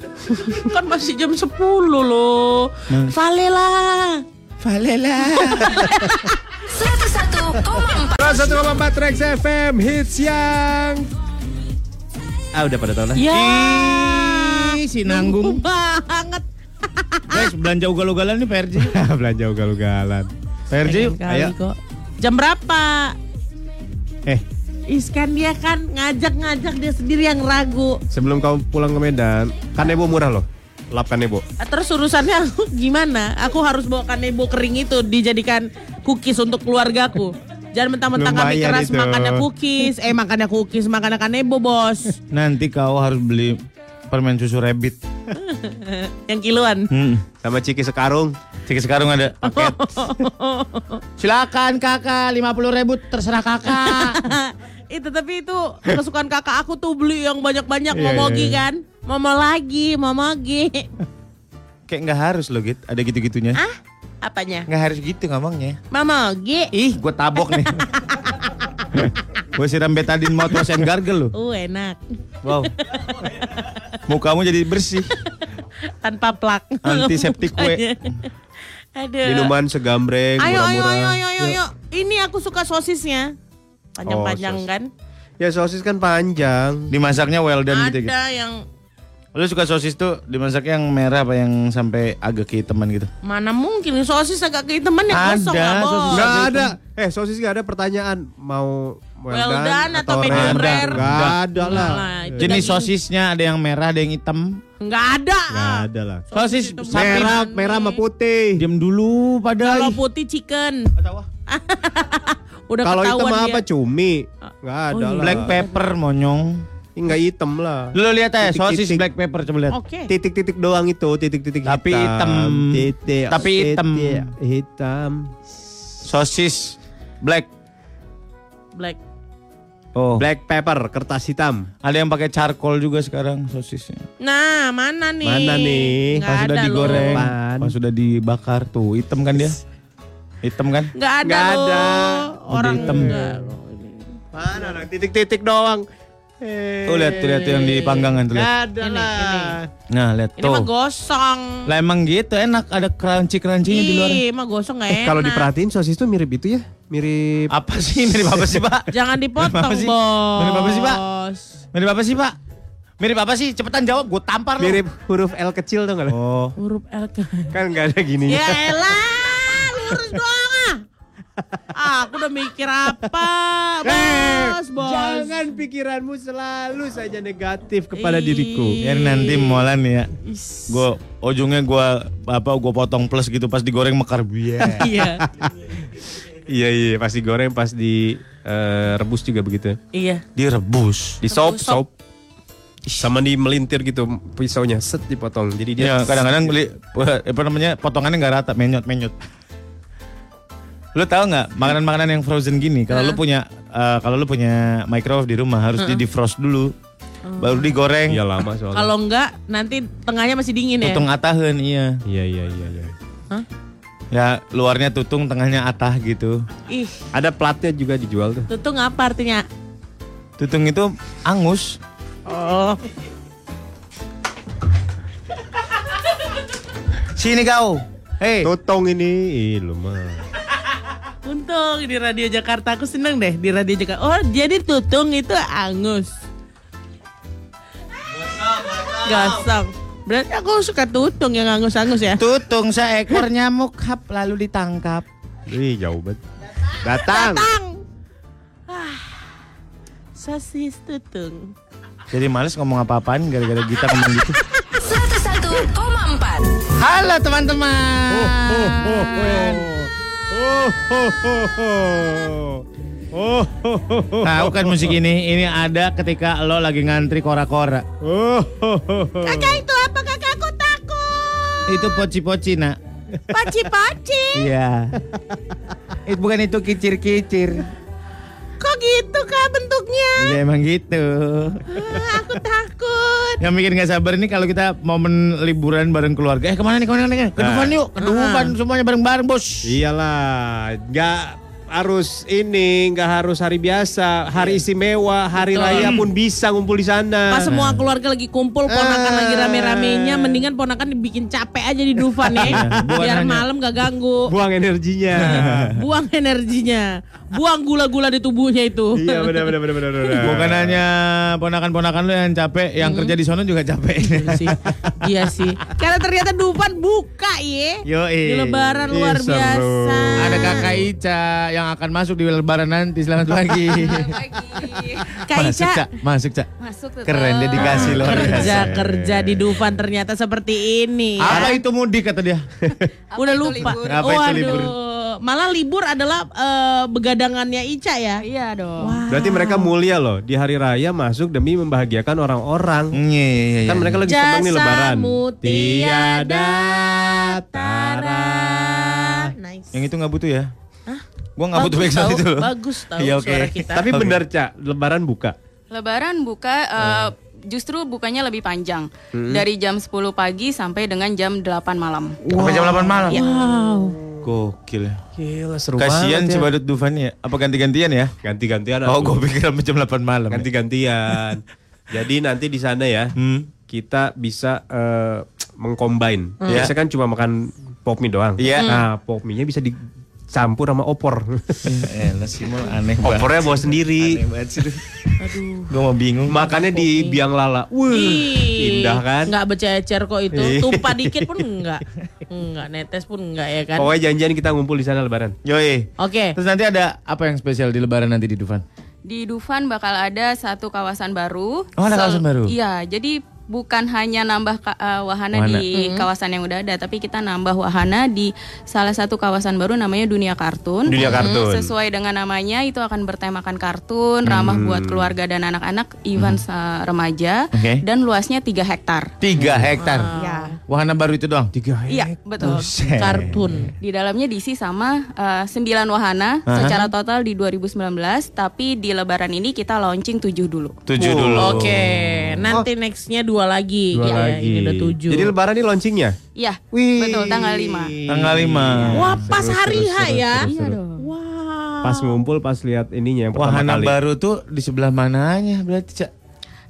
kan masih jam 10 loh. Vale lah. Valela. 101,4 1,4 Trax FM hits yang Ah udah pada tahu lah. Ya. Ih, si nanggung. banget. Guys, belanja ugal-ugalan nih PRJ. Belanja ugal-ugalan. PRJ yuk. Ayo. kok. Jam berapa? Eh, Iskan dia kan ngajak-ngajak dia sendiri yang ragu. sebelum kamu pulang ke Medan, kanebo murah loh. Lap kanebo. Ah, Terus urusannya aku gimana? Aku harus bawa kanebo kering itu dijadikan cookies untuk keluargaku. Jangan mentang-mentang kami keras itu. makannya cookies, eh makannya cookies, makannya kanebo bos. Nanti kau harus beli permen susu rabbit. Yang kiloan. Hmm. Sama Ciki sekarung. Cik sekarang ada paket. Silakan kakak, 50 ribu terserah kakak. itu tapi itu kesukaan kakak aku tuh beli yang banyak-banyak Iya, momogi iya, iya. kan. Momo lagi, momogi. Kayak nggak harus loh Git, ada gitu-gitunya. ah, apanya? Nggak harus gitu ngomongnya. Momogi. Ih, gue tabok nih. gue siram betadine mouthwash and gargle loh. Uh, enak. Wow. Mukamu jadi bersih. Tanpa plak. Antiseptik kue. Aduh. Minuman segambreng, Ayo, ayo, murah-murah. ayo, ayo, ayo, ayo. Ini aku suka sosisnya. Panjang-panjang Oh, sos. kan? Ya sosis kan panjang. Dimasaknya well done gitu. gitu. Ada yang Lu suka sosis tuh dimasaknya yang merah apa yang sampai agak kehitaman gitu? mana mungkin sosis agak kehitaman yang kosong Ada, lah, Bos. sosis Nggak Ada ada. Eh sosis nggak ada pertanyaan mau Well done atau medium rare? rare? Nggak ada lah. Nah, Jenis sosisnya ada yang merah, ada yang hitam. Nggak ada. Nggak ada lah. Sosis sapi. Merah, Sapi. merah sama putih. Diam dulu Kalau padahal. putih chicken. Udah Kalau hitam ketahuan apa dia. cumi? Nggak ada iya. lah. Black pepper monyong. Nggak hitam lah. Lu lihat aja sosis black pepper coba lihat. Oke. Titik-titik doang itu, titik-titik Tapi hitam. Titik. Tapi hitam. titik, Hitam. Sosis black. Black. Oh. Black pepper, kertas hitam. Ada yang pakai charcoal juga sekarang sosisnya. Nah, mana nih? Mana nih? Nggak Pas sudah digoreng, loh. Pas sudah dibakar tuh hitam kan dia? Hitam kan? Nggak ada Nggak loh. ada. Orang hitam. Mana titik-titik doang. Eh. Tuh lihat tuh lihat tuh yang di panggangan tuh lihat. Ada Ini, lah. ini. Nah lihat Ini mah tuh. gosong. Lah emang gitu enak ada crunchy crunchynya di luar. Ih, mah gosong nggak Eh, enak. kalau diperhatiin sosis tuh mirip itu ya, mirip Apa sih mirip apa sih pak? Jangan dipotong, Mirip apa sih? bos. Mirip apa sih, Pak? Mirip apa sih pak? Mirip apa sih? Cepetan jawab, gue tampar lu. mirip huruf L kecil tuh nggak lo? Oh, Huruf L ke- Kan nggak ada gini. Ya elah, lurus doang ah. Aku udah mikir apa, bos, bos. Eh, Jangan pikiranmu selalu saja negatif kepada Ih. diriku. ya nanti molan ya. Gue ujungnya gue apa gue potong plus gitu pas digoreng mekar biar. Iya, Iya iya, pas digoreng, pas di eh, rebus juga begitu. iya. Direbus. Di sop, Rebus sop. Sama di melintir gitu pisaunya set dipotong. Jadi dia Ya kadang-kadang beli apa namanya potongannya nggak rata, menyot menyot. Lu tahu nggak makanan-makanan yang frozen gini? Kalau lu punya eh, kalau lu punya microwave di rumah harus di defrost dulu. Baru digoreng. Iya lama soalnya. Kalau enggak nanti tengahnya masih dingin ya. Tutung atahen iya. Iya iya iya iya. Ya luarnya tutung, tengahnya atah gitu. Ih, Ada platnya juga dijual tuh. tutung apa artinya? Tutung itu angus. Oh, Sini kau. Hei. Totong ini, ih lu mah. Untung di radio Jakarta aku seneng deh di radio Jakarta. Oh, jadi tutung itu angus. Gosong. Berarti aku suka tutung yang angus-angus ya. Tutung seekor nyamuk hap lalu ditangkap. Ih jauh banget. Datang. Tang. Ah, sosis tutung. Jadi males ngomong apa-apaan gara-gara kita ngomong gitu. 101,4 Halo teman-teman. Oh, oh, oh, oh. Oh, oh, oh, oh. Oh, oh, oh, oh. Tahu kan musik ini? Ini ada ketika lo lagi ngantri kora-kora. Oh, oh, oh, oh. Kakak itu apa kakak aku takut. Itu poci-poci nak. Paci-paci. Iya. itu bukan itu kicir-kicir. Kok gitu kak bentuknya? Ya emang gitu. Ah, aku takut. Yang bikin gak sabar ini kalau kita momen liburan bareng keluarga. Eh ke mana nih ke mana nih? Ke Dufan yuk. Ke Dufan semuanya bareng-bareng bos. Iyalah, nggak harus ini, nggak harus hari biasa, hari istimewa, hari Betul. raya pun bisa ngumpul di sana. Pas semua keluarga lagi kumpul, ponakan lagi rame-ramenya, mendingan ponakan dibikin capek aja di Dufan ya. bukan Biar malam gak ganggu. Buang energinya. Buang energinya. Buang gula-gula di tubuhnya itu. iya benar benar benar benar. Bukan hanya ponakan-ponakan lo yang capek, yang kerja di sono juga capek. Iya sih. Iya sih. Karena ternyata Dufan buka ya. Yoi. Di lebaran luar seru. biasa. Ada kakak Ica yang akan masuk di lebaran nanti. Selamat pagi. Kak masuk, Ica. Cak. Masuk, Cak. Masuk tetap. Keren dedikasi luar biasa. Kerja kerja di Dufan ternyata seperti ini. ya. Apa itu mudik kata dia? Udah lupa. libur? Apa itu Waduh. Malah libur adalah eh, begadangannya Ica ya. Iya dong. Berarti mereka mulia loh di hari raya masuk demi membahagiakan orang-orang. Iya, iya, iya. Kan mereka lagi senang nih lebaran. Tiada tara. Nice. Yang itu nggak butuh ya? Gua nggak butuh backsound itu loh. Bagus tahu Iya, oke. suara kita. Tapi benar Cak, lebaran buka. Lebaran buka eh, justru bukanya lebih panjang. Dari jam 10 pagi sampai dengan jam 8 malam. Sampai jam 8 malam. Wow. Gokil ya. Gila seru Kasihan si banget ya. badut Dufan ya. Apa ganti-gantian ya? Ganti-gantian. Oh, gue pikir sampai jam 8 malam. ya. Ganti-gantian. Jadi nanti di sana ya, Hmm. kita bisa eh, mengcombine. Iya. Biasanya kan cuma makan pop mie doang. Iya. Nah, pop mie-nya bisa dicampur sama opor. Eh, sih mau aneh banget. Opornya bawa sendiri. Aneh banget sih. Aduh. Gue mau bingung. Makannya di biang lala. Wih, Ih, indah kan? Nggak bececer kok itu. Tumpah dikit pun enggak. Enggak, netes pun enggak ya kan. Pokoknya janjian kita ngumpul di sana lebaran. Yoi. Oke. Terus nanti ada apa yang spesial di lebaran nanti di Dufan? Di Dufan bakal ada satu kawasan baru. Oh, ada kawasan baru? Iya, jadi bukan hanya nambah eh, wahana, Wahana. di kawasan yang udah ada, tapi kita nambah wahana di salah satu kawasan baru namanya Dunia Kartun. Dunia Kartun. Sesuai dengan namanya itu akan bertemakan kartun, ramah buat keluarga dan anak-anak, even sa- remaja, Oke. dan luasnya 3 hektar. Tiga hektar. Ya. Wahana baru itu doang. Tiga Iya, betul. Buset. Kartun. Di dalamnya diisi sama eh, 9 wahana secara total di 2019, tapi di lebaran ini kita launching 7 dulu. Tujuh dulu. Oke, nanti nextnya dua lagi. Dua ya, lagi. Ini udah tujuh. Jadi lebaran ini launchingnya? Iya, Wih. betul tanggal 5. Tanggal lima. Wah, pas hari H ya. Iya dong. Wah. Pas ngumpul pas lihat ininya yang pertama Wahana kali. baru tuh di sebelah mananya berarti, Cak?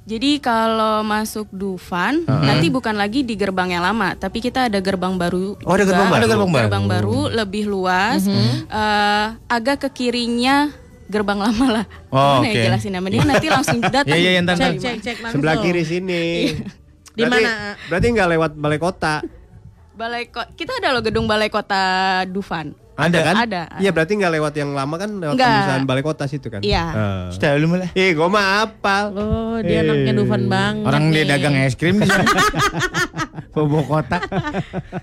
Jadi kalau masuk Dufan nanti bukan lagi di gerbang yang lama, tapi kita ada gerbang baru. Oh, ada gerbang baru? Ada gerbang baru. Gerbang baru, lebih luas. Eh, agak ke kirinya gerbang lama lah. Oh, Gimana ya oke. jelasin namanya? Nanti langsung datang. Iya, iya, yang Cek, tante. cek, cek langsung. Sebelah kiri sini. Di Berarti- mana? Berarti nggak lewat balai kota. Balai Ko- kita ada loh gedung Balai Kota Dufan. Ada kan? Ada. Iya berarti nggak lewat yang lama kan lewat Nggak. pembukaan balai kota situ kan? Iya. Eh. Sudah lu malah. Ih, gua mah apal. Oh, dia anaknya Dufan banget. Orang dia nih. dagang es krim di sana. Bobo kotak.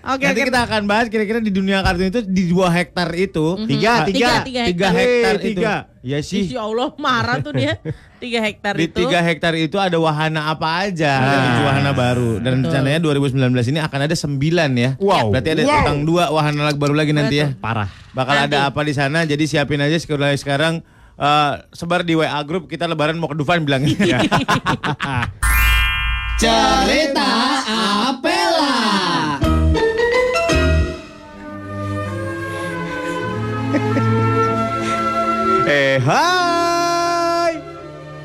Oke, Nanti oke. kita akan bahas kira-kira di dunia kartun itu di dua hektar itu. Tiga, Ah, tiga. Tiga, tiga hektar. hektar Eh, itu. tiga. Ya sih. Ya Allah marah tuh dia. Tiga hektar Di itu. tiga hektar itu ada wahana apa aja? Ada tujuh wahana baru. Dan rencananya 2019 ini akan ada sembilan ya. Wow. Berarti ada tentang dua wahana baru lagi nanti ya. Parah. Bakal ada apa di sana? Jadi siapin aja sekarang sekarang eh, sebar di WA grup kita lebaran mau ke Dufan bilangnya. Cerita Apela. Eh hai.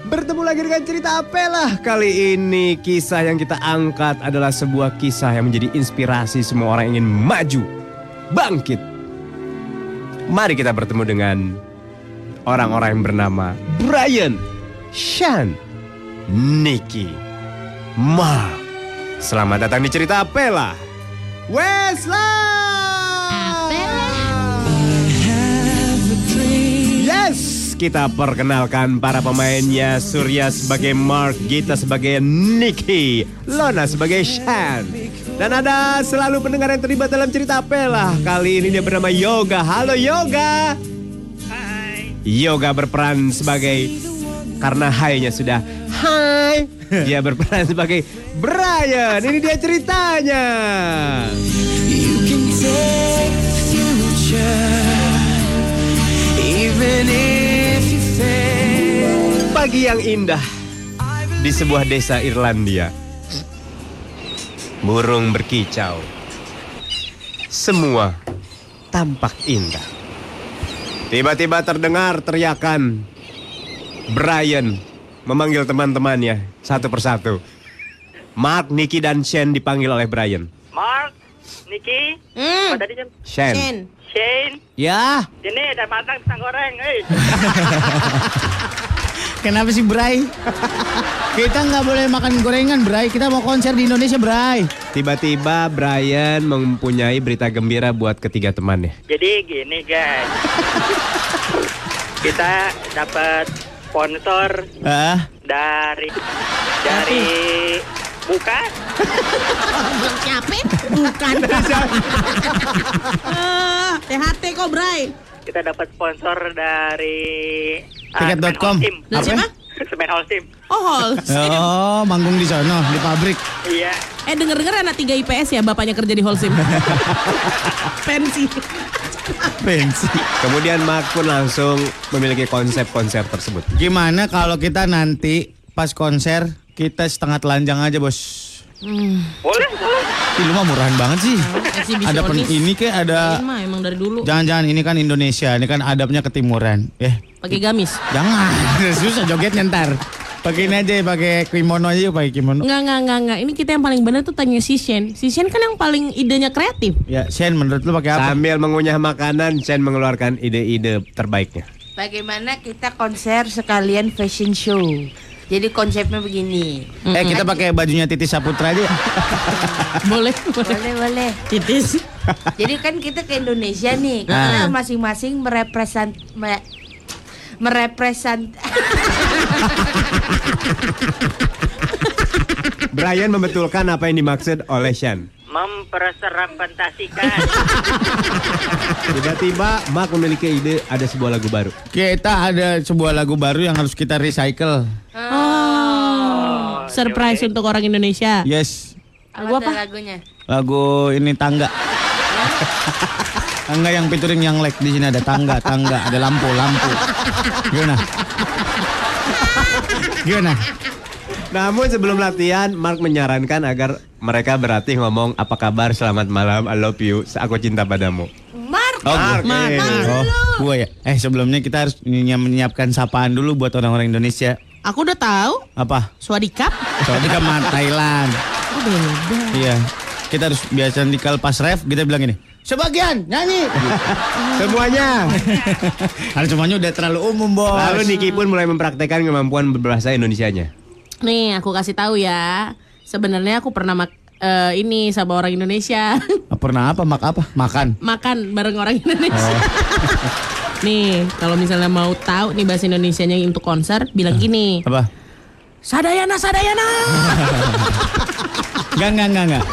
Bertemu lagi dengan cerita Apelah Kali ini. Kisah yang kita angkat adalah sebuah kisah yang menjadi inspirasi semua orang yang ingin maju Bangkit. Mari kita bertemu dengan orang-orang yang bernama Brian, Sean, Nicky, Mark Selamat datang di cerita Apelah. Wesley Kita perkenalkan para pemainnya Surya sebagai Mark, Gita sebagai Nicky, Lona sebagai Shan. Dan ada selalu pendengar yang terlibat dalam cerita Pela. Kali ini dia bernama Yoga. Halo Yoga. Hai. Yoga berperan sebagai karena hai-nya sudah hai. Dia berperan sebagai Brian. Ini dia ceritanya. Pagi yang indah di sebuah desa Irlandia. Burung berkicau. Semua tampak indah. Tiba-tiba terdengar teriakan. Brian memanggil teman-temannya satu persatu. Mark, Nicky, dan Shane dipanggil oleh Brian. Mark, Niki, Hmm. apa tadi jam? Shane. Ken. Shane, Ya, sini udah matang pisang goreng, eh. kenapa sih Bray? Kita nggak boleh makan gorengan Bray. Kita mau konser di Indonesia Bray. Tiba-tiba Brian mempunyai berita gembira buat ketiga temannya. Jadi gini guys, kita dapat sponsor Ah, dari dari bukan Siapa? Bukan. Ah, THT kok, Bray. kita dapat sponsor dari Tiket.com. Dari siapa? Semen Holcim. Oh, Hall. oh, manggung di sono di pabrik. Iya. Eh denger-denger anak 3 IPS ya bapaknya kerja di Holcim. Pensi. Pensi. Kemudian Mark pun langsung memiliki konsep konser tersebut. Gimana kalau kita nanti pas konser kita setengah telanjang aja bos? Boleh, boleh. Ih, lu mah murahan banget sih. Eksibisionis. Ada pen ini kayak ada. Ini mah emang dari dulu. Jangan-jangan ini kan Indonesia, ini kan adabnya ketimuran. Eh, Pakai gamis. jangan. Susah jogetnya ntar. Pakai ini aja, pakai kimono aja yuk, pakai kimono. Enggak, enggak, enggak, enggak. Ini kita yang paling benar tuh tanya si Shen. Si Shen kan yang paling idenya kreatif. Ya, Shen menurut lu pakai apa? Sambil mengunyah makanan, Chen mengeluarkan ide-ide terbaiknya. Bagaimana kita konser sekalian fashion show? Jadi konsepnya begini. Eh, kita pakai bajunya Titi Saputra aja. Boleh, boleh. Boleh, boleh. Titis. Jadi kan kita ke Indonesia nih, Ah. karena masing-masing merepresent me- merepresent Brian membetulkan apa yang dimaksud oleh Shan. Mempresentasikan. Tiba-tiba Mark memiliki ide ada sebuah lagu baru. Kita ada sebuah lagu baru yang harus kita recycle. Oh, surprise untuk orang Indonesia. Yes, Lagu apa? lagunya? lagu ini tangga. tangga yang featuring yang like di sini ada tangga, tangga, ada lampu, lampu. Gimana? Gimana? Namun sebelum latihan, Mark menyarankan agar mereka berlatih ngomong apa kabar, selamat malam, I love you, aku cinta padamu. Mark, Oh, Mark, gua. eh. oh, gua ya. Eh, sebelumnya kita harus menyiap- menyiapkan sapaan dulu buat orang-orang Indonesia. Aku udah tahu. Apa? Swadikap. Kan mah Thailand. Oh, beda. Iya. Kita harus biasa di kal pas ref kita bilang ini. Sebagian nyanyi. Semuanya. Karena semuanya udah terlalu umum, Bos. Lalu Niki pun mulai mempraktekkan kemampuan berbahasa Indonesianya. Nih, aku kasih tahu ya. Sebenarnya aku pernah mak eh, ini sama orang Indonesia. Ah, Pernah apa? Mak apa? Makan. Makan bareng orang Indonesia. nih, kalau misalnya mau tahu nih bahasa Indonesianya untuk konser, bilang gini. Apa? Sadayana, sadayana. Enggak, enggak, enggak, enggak.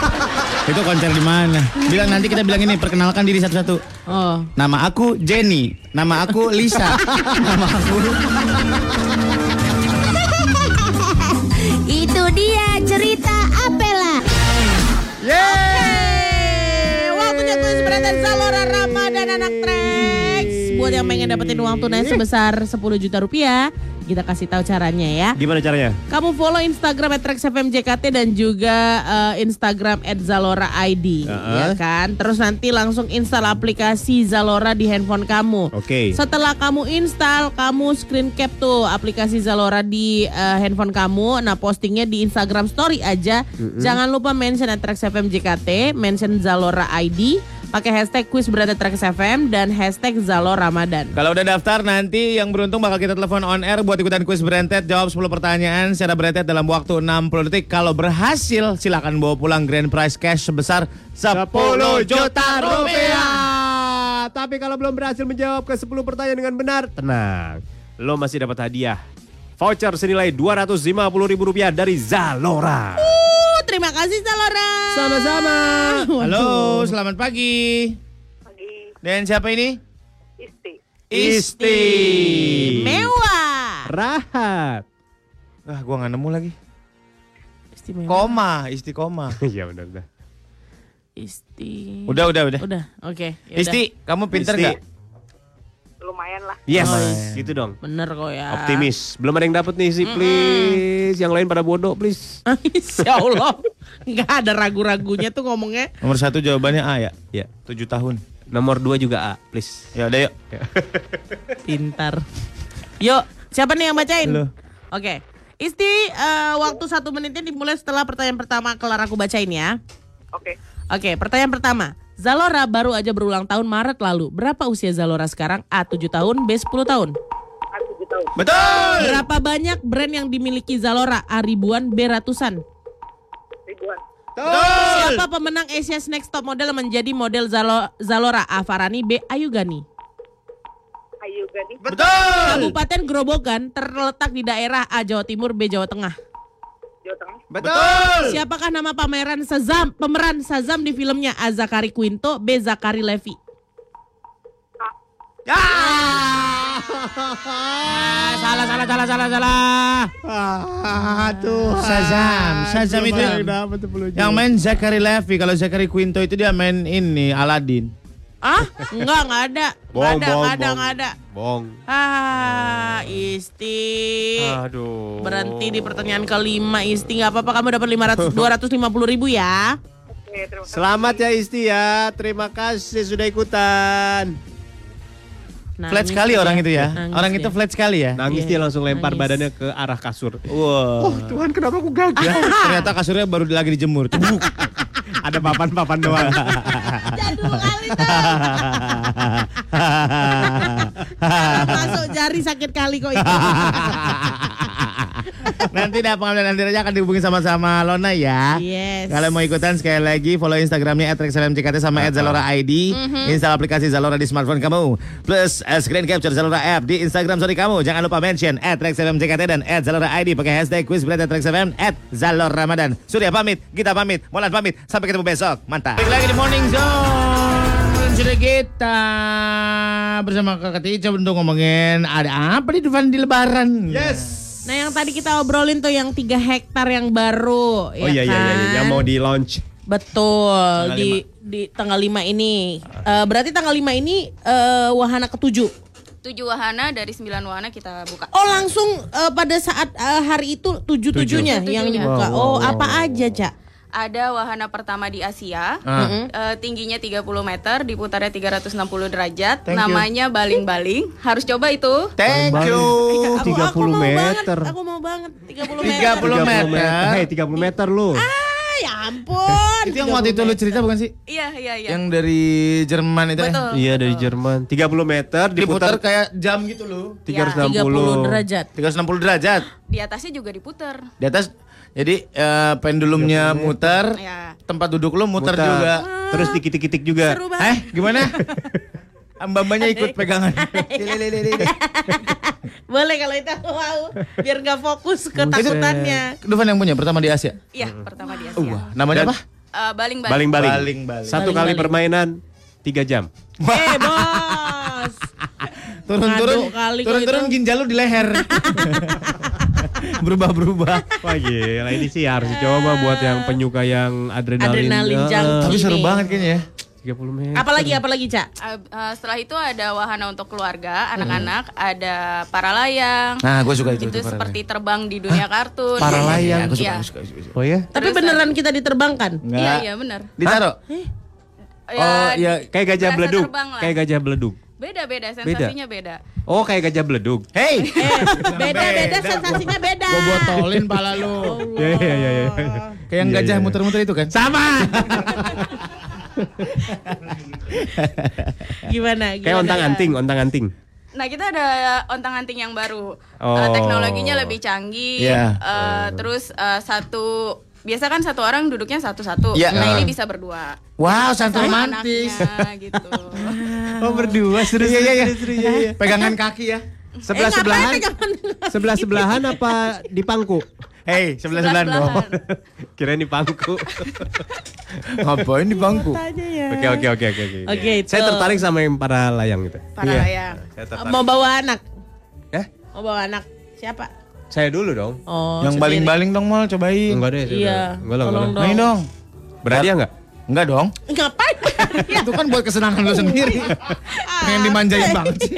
Itu konser di mana? Bilang nanti kita bilang ini perkenalkan diri satu-satu. Oh. Nama aku Jenny, nama aku Lisa, nama aku Itu dia cerita Apela. Yeay! Waktunya kuis berantai Zalora Ramadan anak Trax. Buat yang pengen dapetin uang tunai sebesar 10 juta rupiah, kita kasih tahu caranya ya. Gimana caranya? Kamu follow Instagram @traxfmjkt dan juga eh, Instagram @zalora_id, Uh-uh. ya kan? Terus nanti langsung install aplikasi Zalora di handphone kamu. Oke. Setelah kamu install, kamu screen cap tuh aplikasi Zalora di eh, handphone kamu. Nah, postingnya di Instagram Story aja. Jangan lupa mention @traxfmjkt, mention Zalora ID, pakai hashtag kuis berada Trax FM dan hashtag Zalora Ramadan. Kalau udah daftar nanti yang beruntung bakal kita telepon on air buat ikutan kuis berentet jawab 10 pertanyaan secara berentet dalam waktu 60 detik. Kalau berhasil silakan bawa pulang grand prize cash sebesar 10 juta rupiah. Tapi kalau belum berhasil menjawab ke 10 pertanyaan dengan benar, tenang. Lo masih dapat hadiah. Voucher senilai Rp250.000 dari Zalora. Uh, terima kasih Zalora. Sama-sama. Halo, selamat pagi. Pagi Dan siapa ini? isti. Isti. Mewah. Rahat. Ah, gua nggak nemu lagi. Istimewa. Koma, istiqomah. Iya benar benar. Isti. Udah, udah, udah. Udah, oke. yaudah. Isti, kamu pinter Isti. nggak? Lumayan lah. Yes, Oh, gitu dong. Bener kok ya. Optimis. Belum ada yang dapat nih sih, please. Yang lain pada bodoh, please. Insya Allah. Nggak ada ragu-ragunya tuh ngomongnya. Nomor satu jawabannya A ya? Ya. 7 tahun. Nomor dua juga A, please. Ya udah yuk. Pintar. Yuk, siapa nih yang bacain? Oke. Isti, eh, waktu satu menitnya dimulai setelah pertanyaan pertama kelar aku bacain ya. Oke. Oke, pertanyaan pertama. Zalora baru aja berulang tahun Maret lalu. Berapa usia Zalora sekarang? A 7 tahun, B 10 tahun. Aku tujuh tahun. Betul. Berapa banyak brand yang dimiliki Zalora? A ribuan, B ratusan. Ribuan. Siapa pemenang Asia's Next Top Model menjadi model Zalo- Zalora? A Farani, B Ayu Gani. Ayu Gani. Betul. Kabupaten Grobogan terletak di daerah A Jawa Timur, B Jawa Tengah. Jawa Tengah. Betul. Siapakah nama pameran Sazam, pemeran Sazam di filmnya A Zakari Quinto, B Zakari Levi? Ah, salah, salah, salah, salah, salah. Aduh. Shazam. Shazam itu yang, yang main Zachary Levi. Kalau Zachary Quinto itu dia main ini Aladdin. Ah, enggak, enggak ada. Enggak Bohong, ada, bohong, enggak ada, bohong. enggak ada. Bong. Ah, Isti. Aduh. Berhenti di pertanyaan kelima Isti nggak apa-apa kamu dapat 500 250 ribu ya. Oke, terima kasih. Selamat ya Isti ya. Terima kasih sudah ikutan. Flat Nangis sekali dia. orang itu ya. Nangis orang itu flat sekali ya. Nangis Iya, dia langsung lempar nangis. badannya ke arah kasur. Wow. Oh Tuhan kenapa aku gagal? Ternyata kasurnya baru lagi dijemur. Cebuk. Ada papan-papan doang. Jadul kali. Masuk jari sakit kali kok itu. Nanti dah pengambilan nanti aja akan dihubungi sama-sama Lona ya. Yes. Kalau mau ikutan sekali lagi follow Instagramnya @rexlmckt sama @zalora ID. Install aplikasi Zalora di smartphone kamu. Plus eh, screen capture Zalora app di Instagram story kamu. Jangan lupa mention @rexlmckt dan @zalora ID pakai hashtag quiz berat @rexfm @zalor Ramadan. Surya pamit, kita pamit, Molan pamit. Sampai ketemu besok. Mantap. Balik lagi di Morning Zone. Sudah kita bersama Kakak Tica untuk ngomongin ada apa di depan di lebaran. yes. Nah yang tadi kita obrolin tuh yang 3 hektar yang baru Oh ya iya iya iya iya. kan? yang mau di launch. Betul Tanggal di di tanggal 5 ini. Eh, berarti tanggal 5 ini eh, wahana ketujuh. Tujuh wahana dari sembilan wahana kita buka. Oh langsung eh, pada saat eh, hari itu tujuh tujuhnya Tujuh. yang dibuka. Wow, oh wow, apa aja cak? Ada wahana pertama di Asia, Ah. eh, tingginya 30 meter, diputarnya 360 derajat, Thank you. namanya baling-baling. Harus coba itu. Thank you. Aku, 30 aku mau meter. Banget, aku mau banget 30 meter. 30 meter. Hei, 30 meter lu. Ah, ya ampun. Itu yang waktu itu lu cerita bukan sih? Iya iya iya. Yang dari Jerman itu ya? Betul. Iya dari Jerman. 30 meter Diputar diputar kayak jam gitu loh. 360. 30 derajat. 360 derajat. Di atasnya juga diputer. Di atas jadi eh, pendulumnya muter, Ya. tempat duduk lu muter, Muter. juga. Terus dikitik-kitik juga. Seru Eh, gimana? Mbak-mbaknya ikut pegangan. Boleh kalau itu aku mau. Biar nggak fokus ketakutannya. Dufan yang punya pertama di Asia. Iya, pertama di Asia. Wah, namanya Dan apa? Eh, baling-baling. Baling-baling. Baling-baling. Satu kali Baling-baling. permainan tiga jam. Eh bos. Turun-turun, turun-turun itu. ginjal lu di leher. Berubah-berubah. Wah gila ini sih harus dicoba buat yang penyuka yang adrenalin. Adrenalin Eh, junkie. Tapi seru banget kayaknya ya. 30 menit. Apalagi apalagi cak? Eh, eh, setelah itu ada wahana untuk keluarga, anak-anak, ada para layang. Nah, gue suka itu. itu seperti terbang di dunia kartun. Para layang. Suka, Iya. aku suka, aku suka, aku suka. Oh ya? Tapi Terus beneran kita diterbangkan? Iya, Enggak. iya benar. Ditaruh. Oh ya kayak gajah beledug. lah. Kayak gajah beledug. Beda-beda, sensasinya beda. Oh kayak gajah beledug. Hey, Beda beda sensasinya beda. gue botolin pala lu. Iya iya iya. iya. Kayak yang gajah muter-muter itu kan? Sama. Gimana? Kayak Gimana? ontang-anting, ontang-anting. Nah kita ada ontang-anting yang baru. Oh. Eh, teknologinya lebih canggih. Iya. Eh, Terus eh, satu biasa kan satu orang duduknya satu-satu. Iya. Nah ini Ah. bisa berdua. Wow, sangat romantis. anaknya gitu. Oh berdua seru Iya, iya, iya. seru, iya, iya. Pegangan kaki ya. Sebelah Eh, sebelahan. Sebelah sebelahan apa di pangku? Hey, sebelah-sebelahan dong. Sebelah-sebelahan. Kira di pangku. Ngapain di bangku? Tanya ya. Oke oke oke oke. oke. Itu. Saya tertarik sama yang para layang itu. Para Iya. layang. Saya tertarik. Mau bawa anak? Eh? Mau bawa anak? Siapa? Saya dulu dong. Oh, Yang baling-baling dong mal cobain. Enggak deh. Iya. Enggak lah, enggak Tolong lah. dong. Main dong. Berani ya enggak? Enggak dong. Ngapain? Itu kan buat kesenangan lu sendiri. Pengen dimanjain banget sih.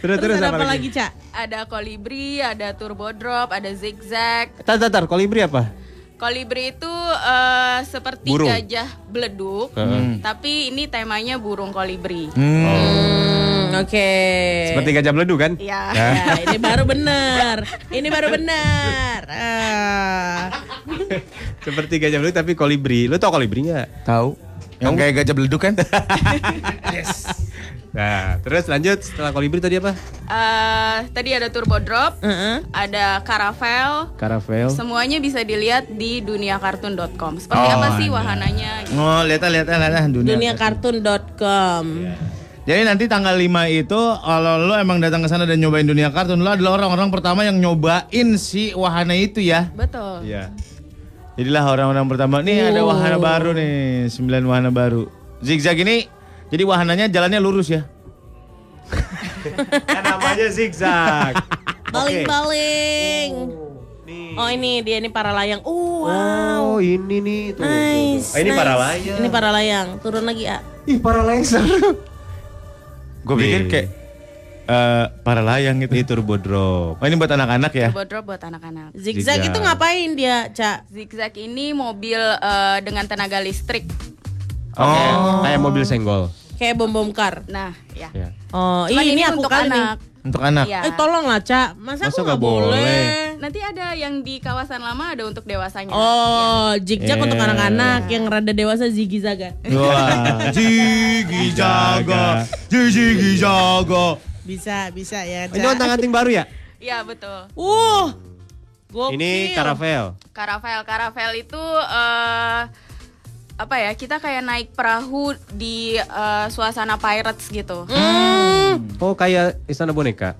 Terus terus ada apa apa lagi? lagi, Cak? Ada kolibri, ada turbo drop, ada zigzag. Tar tar tar, kolibri apa? Kolibri itu eh, seperti Burung. gajah beleduk, Heeh. tapi ini temanya burung kolibri. Hmm, oke. Seperti gajah beledug kan? Iya. Ya, ini baru bener. Ini baru bener. Ah. Seperti gajah beledug tapi kolibri. Lu tau kolibri enggak? Tahu. Yang kayak gajah beleduk kan? Nah, terus lanjut setelah kolibri tadi apa? Eh, tadi ada turbo drop, Heeh. ada caravel. Karavel. Semuanya bisa dilihat di duniakartun.com. Seperti Oh, apa sih ada. wahananya? Oh, lihat lihat lihat dunia. Duniakartun.com. Jadi nanti tanggal 5 itu kalau lo emang datang ke sana dan nyobain dunia kartun, lo adalah orang-orang pertama yang nyobain si wahana itu ya. Betul. Iya. Jadilah orang-orang pertama. Nih ada wahana baru nih, 9 wahana baru. Zigzag ini jadi wahananya jalannya lurus ya. Kan namanya zigzag. Baling-baling. Oh ini dia ini para layang. Uh, Oh, wow. ini nih tuh. Nice. Oh, ini nice. para layang. Ini para layang. Turun lagi, ah. Ih, para layang seru. Gue pikir Nih. kayak eh, para layang gitu. Ini turbo drop. Oh ini buat anak-anak ya? Turbo drop buat anak-anak. Zigzag, Zigzag. itu ngapain dia, Cak? Zigzag ini mobil eh, dengan tenaga listrik. Oh, kayak mobil senggol. Kayak bom-bom kar. Nah, ya. Ya. Oh, Cuman ini, ini aku untuk nih. anak. Untuk anak. Iya. Eh tolonglah, Cak. Masa, Masa aku nggak nggak boleh? boleh? Nanti ada yang di kawasan lama ada untuk dewasanya. Oh, zigzag untuk Iya. anak-anak yang rada dewasa zigi zaga. Wah, Jigi jaga, Jigi jaga. Bisa, bisa ya, Ini ontang-anting baru ya? Iya, betul. Uh. Gokil. Ini karavel. Karavel, karavel itu eh apa ya? Kita kayak naik perahu di eh, suasana pirates gitu. Oh, kayak istana boneka.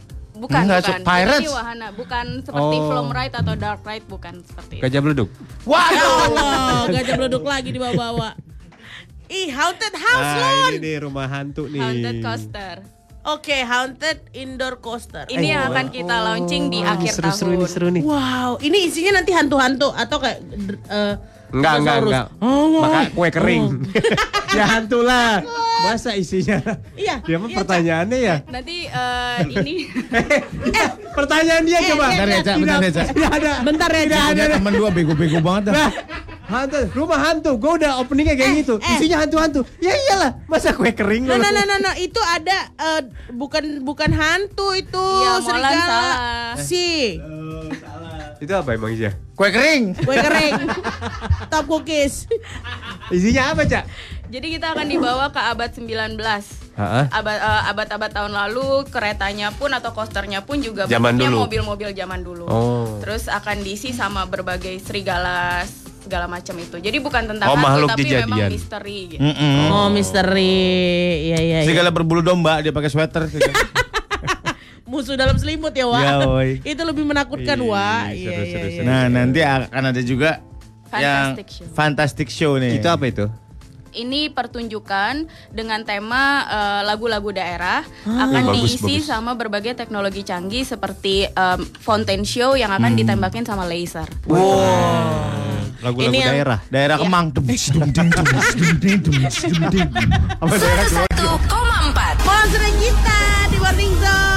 Bukan, Enggak, bukan. so- pirates. Jadi wahana, bukan seperti Oh. Flom Ride atau Dark Ride, bukan seperti. Gajah beledug. Ya Allah, gajah beleduk lagi dibawa-bawa. Ih, haunted house, Ah, Lon. ini nih rumah hantu nih. Haunted Coaster. Oke, haunted indoor coaster. Ini yang akan kita launching di akhir seru, tahun. Seru nih, seru nih. Wow, ini isinya nanti hantu-hantu atau kayak eh, Enggak, enggak, enggak. Oh, Maka kue kering. ya hantu lah. Masa isinya? Iya. Dia mah iya, pertanyaannya ya. Nanti eh, ini Pertanyaan dia coba. Bentar ya, Cak, bentar ya, Cak. Ada. Bentar ya, Cak. ada. Ada temen dua bego-bego banget dah. Nah, hantu, rumah hantu. Gue udah openingnya kayak Eh, gitu. eh. Isinya hantu-hantu. Ya iyalah. Masa kue kering No, loh. no, no, no, no, itu ada eh, bukan bukan hantu itu Iya, Molan serigala. salah. Si Itu apa emang isinya? Kue kering. kue kering. Top cookies. Isinya apa, Cak? jadi kita akan dibawa ke abad 19. Heeh. Abad eh, abad-abad tahun lalu keretanya pun atau coasternya pun juga Zaman dulu. mobil-mobil zaman dulu. Oh. Terus akan diisi sama berbagai serigala segala macam itu. Jadi bukan tentang Oh, hantu makhluk tapi memang kejadian. misteri gitu. Mm-mm. Oh, misteri. Iya, iya, iya. Segala berbulu domba dia pakai sweater. musuh dalam selimut ya Wak. Ya, itu lebih menakutkan Ih, Wak. Seru, iya, seru, iya, seru. Nah nanti akan ada juga Fantastic yang show. Fantastic Show nih. Itu apa itu? ini pertunjukan dengan tema eh, lagu-lagu uh, daerah ah, akan bagus, diisi bagus. sama berbagai teknologi canggih seperti um, fountain show yang akan hmm. ditembakin sama laser. Wow. Lagu-lagu daerah, daerah ya. Kemang. Satu koma empat. Monster kita di Warning Zone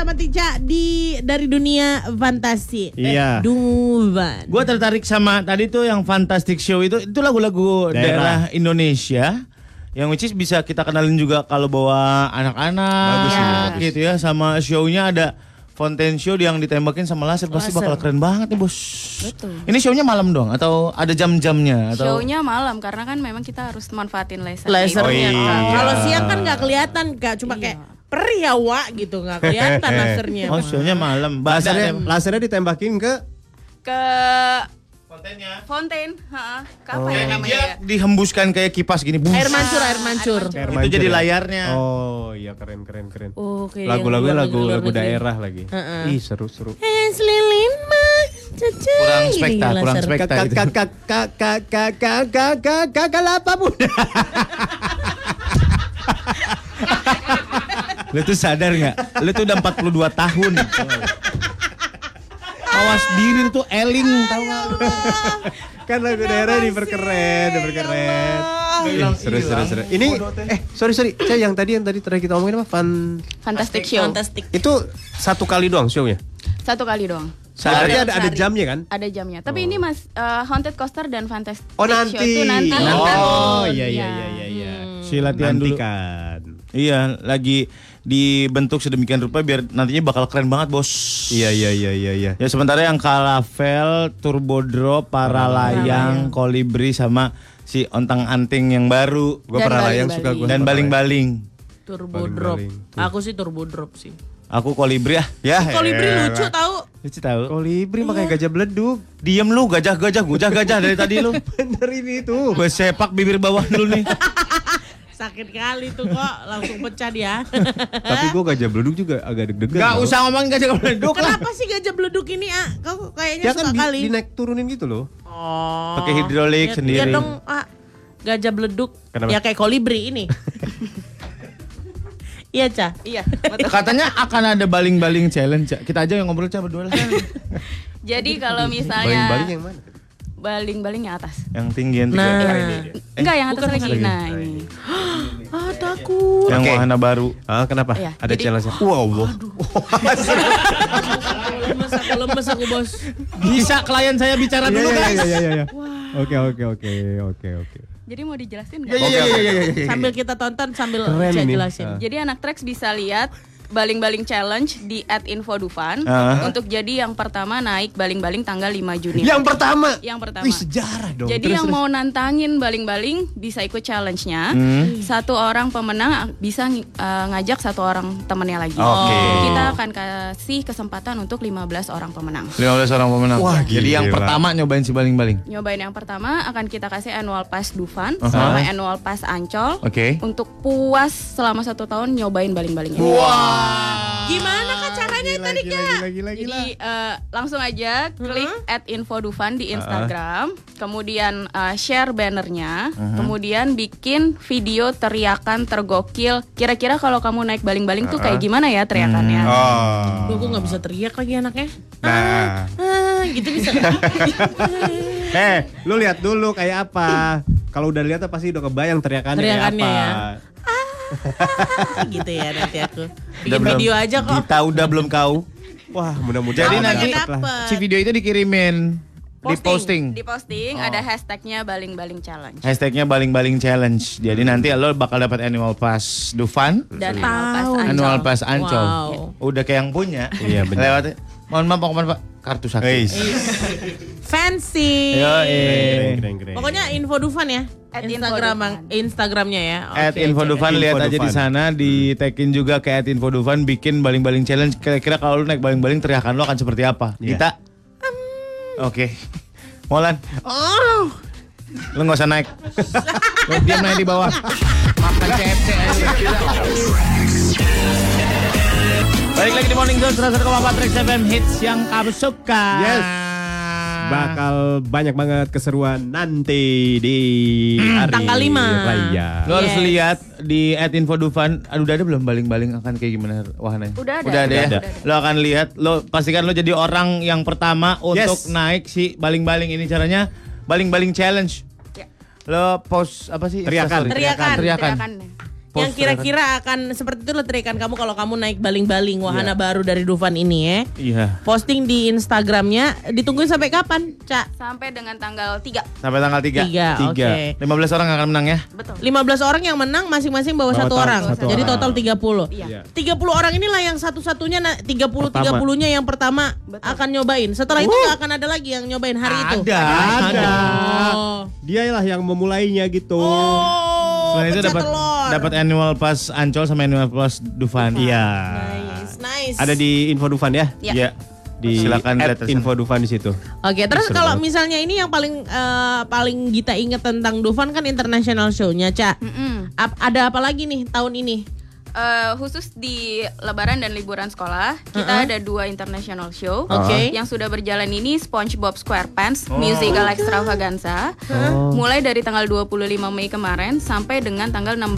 sama Tica di dari dunia fantasi. Iya. Duvan. Gue tertarik sama tadi tuh yang Fantastic Show itu itu lagu-lagu daerah. Daerah. Indonesia yang which is bisa kita kenalin juga kalau bawa anak-anak Bagus sih, ya, gitu ya sama show-nya ada Fountain Show yang ditembakin sama laser pasti bakal keren banget nih bos. Betul. Ini show-nya malam dong atau ada jam-jamnya atau Shownya malam karena kan memang kita harus manfaatin laser. Lasernya. Oh, iya. Kalau siang kan nggak kelihatan, Kak. Cuma kayak perih ya, Wak, gitu nggak kelihatan lasernya. Oh show-nya malam. Lasernya, lasernya ditembakin ke Ke Fountainnya. fountain, ha, ke apa Oh. ya namanya? dia ya? dihembuskan kayak kipas gini. bus. Air mancur, air mancur. Air Itu mancur jadi ya? layarnya. Oh iya keren keren keren. Oh, yang Lagu-lagunya lagu lagu negeri. daerah lagi. Heeh. Ih seru seru. Es lilin mah. Kurang spekta, kurang spekta. Kakak itu. kakak kakak kakak kakak kakak apa muda. Lu tuh sadar nggak? Lu tuh udah 42 tahun. Awas diri lu tuh eling tau gak lu? kan lagu daerah diperkeren, diperkeren. Ih, seru seru seru. Ini eh sorry sorry, saya yang tadi yang tadi terakhir kita ngomongin apa? Fun Fantastic Show. Fantastic. itu satu kali doang show-nya. Satu kali doang. Berarti ada ada Sehari. jamnya kan? Ada jamnya. Tapi ini Mas eh, Haunted Coaster dan Fantastic Oh Show nanti. itu nanti. Oh Nanti. iya iya iya iya iya. Si latihan dulu. Nantikan. Iya, lagi dibentuk sedemikian rupa biar nantinya bakal keren banget, Bos. Iya iya iya iya iya. Ya sementara yang Kalavel, Turbo Drop, Paralayang, Kolibri sama si Ontang Anting yang baru Gua Dan pernah layang suka gue. dan baling-baling. Turbo drop. Aku sih turbo drop sih. Aku Kolibri ah. Ya. Kolibri elah. lucu tahu. Lucu tahu. Kolibri makanya gajah beleduk. Diem lu gajah-gajah, gajah-gajah dari tadi lu. Bener ini tuh. Gue sepak bibir bawah dulu nih. Sakit kali tuh kok, langsung pecah dia. Tapi gue gajah beleduk juga agak deg-degan. Gak tau. usah ngomongin gajah beleduk lah. Kenapa sih gajah beleduk ini, ah? Kau kayaknya Ya suka kan di, kali. dinaik turunin gitu loh. Oh. Pakai hidrolik Ya- sendiri. Ya dong, ah. Gajah beleduk. Kenapa? Ya kayak kolibri ini. Iya, Ca. Iya, betul. Katanya akan ada baling-baling challenge. Kita aja yang ngobrol Cak berdua lah. Jadi kalau misalnya Baling-baling yang mana? Baling-baling yang atas. yang tinggi yang tiga. Nah. Eh, ini. Enggak, yang atas lagi. lagi. Nah, ini. Ah, takut. Yang Oke. wahana baru. Ah, kenapa? Iya, Ada jadi-. Wow, wow. lemes aku, lemes aku, Bos. Bisa klien saya bicara Iya, dulu iya, guys. iya, iya, iya. Oke, oke, oke, oke, oke. Jadi mau dijelasin Iya nggak? iya iya iya, iya. Sambil kita tonton sambil Keren ini. jelasin. Ah. Jadi anak Trax bisa lihat baling-baling challenge di @infodufan Ah. untuk jadi yang pertama naik baling-baling tanggal 5 Juni. Yang pertama. Yang pertama. Wih, sejarah dong. Jadi yang mau nantangin baling-baling bisa ikut challenge-nya. Hmm. Satu orang pemenang bisa uh, ngajak satu orang temennya lagi. Oke. Kita akan kasih kesempatan untuk 15 orang pemenang. 15 orang pemenang. Wah, Jadi gila. yang pertama nyobain si baling-baling. Nyobain yang pertama akan kita kasih annual pass Dufan Aha. sama annual pass Ancol. Oke. Untuk puas selama satu tahun nyobain baling-balingnya. Gimana kak caranya tadi gila, kak? gila, gila, gila. Jadi eh, langsung aja klik at infodufan di Instagram, kemudian eh, share bannernya, kemudian bikin video teriakan tergokil. Kira-kira kalau kamu naik baling-baling tuh kayak gimana ya teriakannya? Oh. Duh, gue gak bisa teriak lagi anaknya. Nah. Ah, gitu bisa. Eh, lu lihat dulu kayak apa. Kalau udah lihat pasti udah kebayang teriakannya, Teriakannya kayak ya. apa. gitu ya nanti aku. Udah belum? video aja kok. Kita udah belum kau. Wah, mudah-mudahan Jadi nanti si video itu dikirimin di posting. Di posting ada hashtagnya baling-baling challenge Hashtagnya baling-baling challenge. Jadi nanti lo bakal dapat annual pass Dufan, dan annual pass. Ancol. annual pass Ancol. Wow. Udah kayak yang punya. Iya, benar. Lewat. Mohon maaf, mohon maaf, Pak. Kartu sakit. Fancy. Yo, Keren, keren, keren. Pokoknya info Dufan ya. At Instagram. Instagramnya ya. At Oke, Infodufan cek. lihat aja di sana di tagin juga ke at Infodufan bikin baling-baling challenge kira-kira kalau lu naik baling-baling teriakan lo akan seperti apa Iya. kita oke Molan oh lu nggak usah naik lu diam naik di bawah makan CFC aja balik lagi di Morning Zone 101,4 Trax FM hits yang kamu suka Yes. bakal banyak banget keseruan nanti di hari tanggal lima. raya. Lo harus Yes. lihat di at info Dufan. Aduh, udah ada belum baling-baling akan kayak gimana wahananya? Udah ada. Udah ada ya. Udah ada. Lo akan lihat. Lo pastikan lo jadi orang yang pertama untuk Yes. naik si baling-baling ini caranya baling-baling challenge. Ya. Lo post apa sih? Teriakan. Instastory? Teriakan. Teriakan. Post yang kira-kira akan seperti itu lo teriakan kamu kalau kamu naik baling-baling wahana baru dari Dufan ini ya. Iya. Posting di Instagramnya ditungguin sampai kapan, Cak? Sampai dengan tanggal 3. Sampai tanggal 3. Tiga, oke. 15 orang akan menang ya. Betul. 15 orang yang menang masing-masing bawa Bawa satu orang. satu Jadi orang. total 30. Iya. 30 orang inilah yang satu-satunya na- 30 Pertama. 30-nya yang pertama Betul. akan nyobain. Setelah itu nggak akan ada lagi yang nyobain hari itu. Ada. Ada. Oh. Dialah yang memulainya gitu. Oh. Selain itu dapat telur. Dapat annual pass Ancol sama annual pass Dufan. Iya. Nice, nice. Ada di Info Dufan ya? Ya. Iya. Di Silakan at lihat Info Dufan di situ. Oke, terus Seru kalau banget. misalnya ini yang paling eh, paling Gita inget tentang Dufan kan international show-nya, Cak. Mm-mm. Ap- ada apa lagi nih tahun ini? Eh, khusus di Lebaran dan liburan sekolah, kita ada dua international show. Oke. Yang sudah berjalan ini SpongeBob SquarePants Musical Extravaganza. Mulai dari tanggal 25 Mei kemarin sampai dengan tanggal 16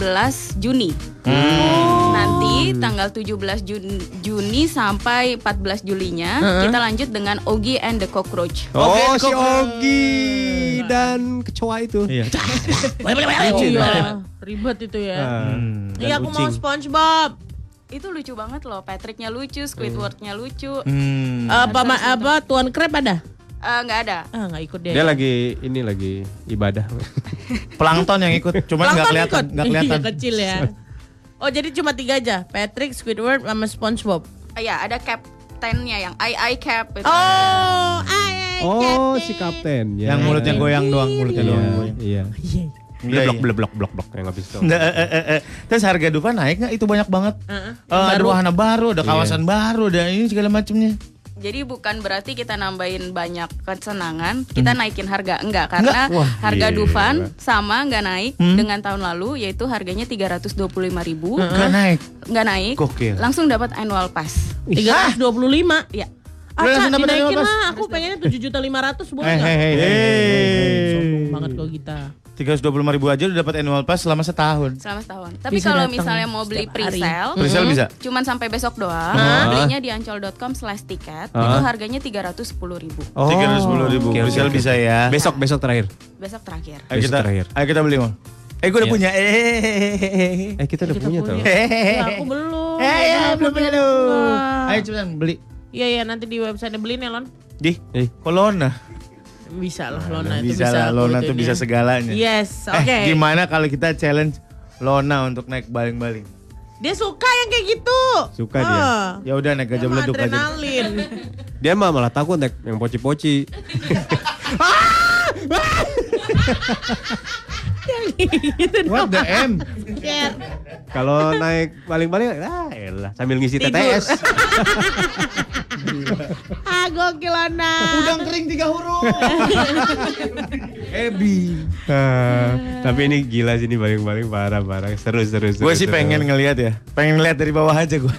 Juni. Nanti tanggal 17 Juni, Juni sampai 14 Julinya kita lanjut dengan Ogi and the Cockroach. Oh, si kok- Ogi dan kecoa itu. Iya. Iya, ribet itu ya. Ah, dan Iya, aku mau. SpongeBob. Itu lucu banget loh, Patricknya lucu, Squidwardnya lucu. Hmm. Apa ma- apa Tuan Crab ada? Eh, nggak ada. Ah, nggak ikut dia. Dia lagi ini lagi ibadah. Plankton yang ikut, cuman nggak kelihatan, nggak kelihatan. Iya, kecil ya. Oh, jadi cuma tiga aja. Patrick, Squidward, sama SpongeBob. Eh, ya, ada kaptennya yang I I cap itu. Oh, ay, ay, Oh, Captain. si kapten. Ya. Yang mulutnya goyang doang, mulutnya Iya, doang. iya. Iya. Iya, Blok iya. blok blok blok blok yang habis itu. Nggak, eh, eh, eh, eh. Terus harga Dufan naik nggak? Itu banyak banget. Heeh. Eh, ada Baru. wahana baru, ada kawasan baru, ada ini segala macamnya. Jadi bukan berarti kita nambahin banyak kesenangan, kita naikin harga enggak karena Enggak? Wah, harga gila. Dufan sama nggak naik dengan tahun lalu yaitu harganya 325.000 ribu Nggak naik. nggak naik, Gokil. langsung dapat annual pass. 325. Ya, Ah, Udah Cak, langsung dapat dinaikin annual pass. lah. Aku pengennya 7 juta 500 boleh Eh, nggak? hei, hei, hei. Sombong banget kok kita. 325 ribu aja udah dapat annual pass selama setahun. selama setahun. Tapi Bisa kalau misalnya mau beli pre-sale, Presale bisa? cuman sampai besok doang, belinya di ancol.com slash tiket, itu harganya 310.000 ribu. Oh. 310 ribu. Oke, Presale oke. bisa ya. Besok besok terakhir. Besok terakhir. Ayo Besok kita, terakhir. ayo kita beli mal. Eh, gue udah Iya. punya. Eh, Eh kita udah Kita punya, punya. tau. Lah, aku belum. Eh, ya, belum punya lu. Wah. Ayo cepetan beli. Iya, iya nanti di website beliin ya, Lon. Di, Eh. Kolona. Bisa lah, Lona itu bisa lah, aku Lona itu tuh bisa segalanya. Yes, oke. Eh, gimana kalau kita challenge Lona untuk naik baling-baling? Dia suka yang kayak gitu. Suka dia. Ah. Ya udah naik gajah beleduk aja. adrenalin. Dia mah malah takut naik yang poci-poci. gitu What the M? Kalau naik baling-baling, ah elah sambil ngisi Tidur. TTS. ah, gokil. Udang kering tiga huruf. Ebi. Ah, tapi ini gila sih ini baling-baling parah-parah. Seru seru seru. Gue sih seru. pengen ngelihat ya, pengen ngelihat dari bawah aja gue.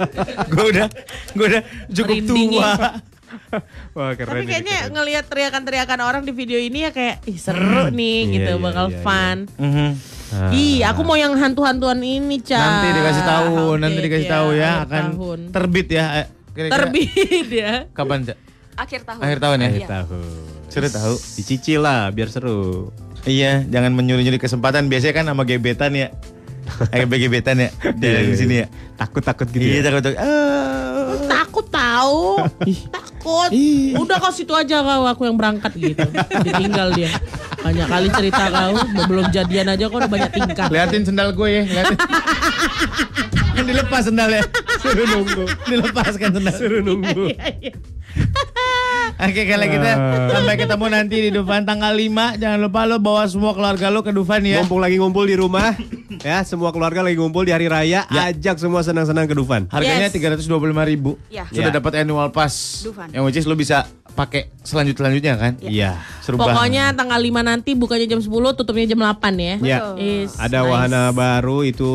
gue udah, gue udah cukup Merinding tua. Wah, keren. Tapi ini, kayaknya keren. ngelihat teriakan-teriakan orang di video ini ya kayak ih seru nih Iya, gitu iya, bakal iya, fun. Mhm. Ah. Ih, aku mau yang hantu-hantuan ini, Ca. Nanti dikasih tahu, Oke, nanti dikasih oke, tahu ya akan tahun. terbit ya. Kira-kira terbit ya. Kapan Cak? Akhir tahun. Akhir tahun ya? Akhir Iya. tahun. Seru tahu. Dicicil lah biar seru. Iya, jangan menyuri-nyuri kesempatan. Biasanya kan sama gebetan ya. Eh, gebetan ya. Dari sini ya. Takut-takut gitu. Iya, ya? takut takut. Ah. Takut tahu. Takut. Udah kau situ aja kau aku yang berangkat gitu. Ditinggal dia. Banyak kali cerita kau, belum jadian aja kau udah banyak tingkah. Liatin sendal gue ya, liatin. kan dilepas sendalnya. Suruh nunggu. Dilepaskan sendal. Suruh nunggu. Oke, kalau kita sampai ketemu nanti di Dufan tanggal 5. Jangan lupa lo bawa semua keluarga lo ke Dufan ya. Ngumpul lagi ngumpul di rumah. ya, semua keluarga lagi ngumpul di hari raya. Ajak semua senang-senang ke Dufan. Harganya Yes. tiga ratus dua puluh lima ribu. Ya. Sudah Ya. dapat annual pass. Dufan. Yang which is lo bisa pakai selanjut selanjutnya kan. Iya. Seru banget. Pokoknya tanggal 5 nanti bukanya jam 10, tutupnya jam 8 ya. Ya. Is Ada nice. wahana baru itu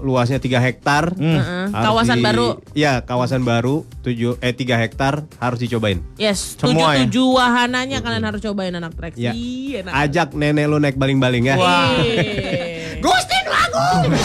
luasnya 3 hektar. Heeh. Harus Kawasan di- baru. Ya, kawasan baru 7 eh 3 hektar harus dicobain. Yes, Semua ya? tujuh tujuh wahananya kalian harus cobain anak Trax. Ya. Ih, enak. Ajak nenek lu naik baling-baling ya. Ih. Gustin Lagu.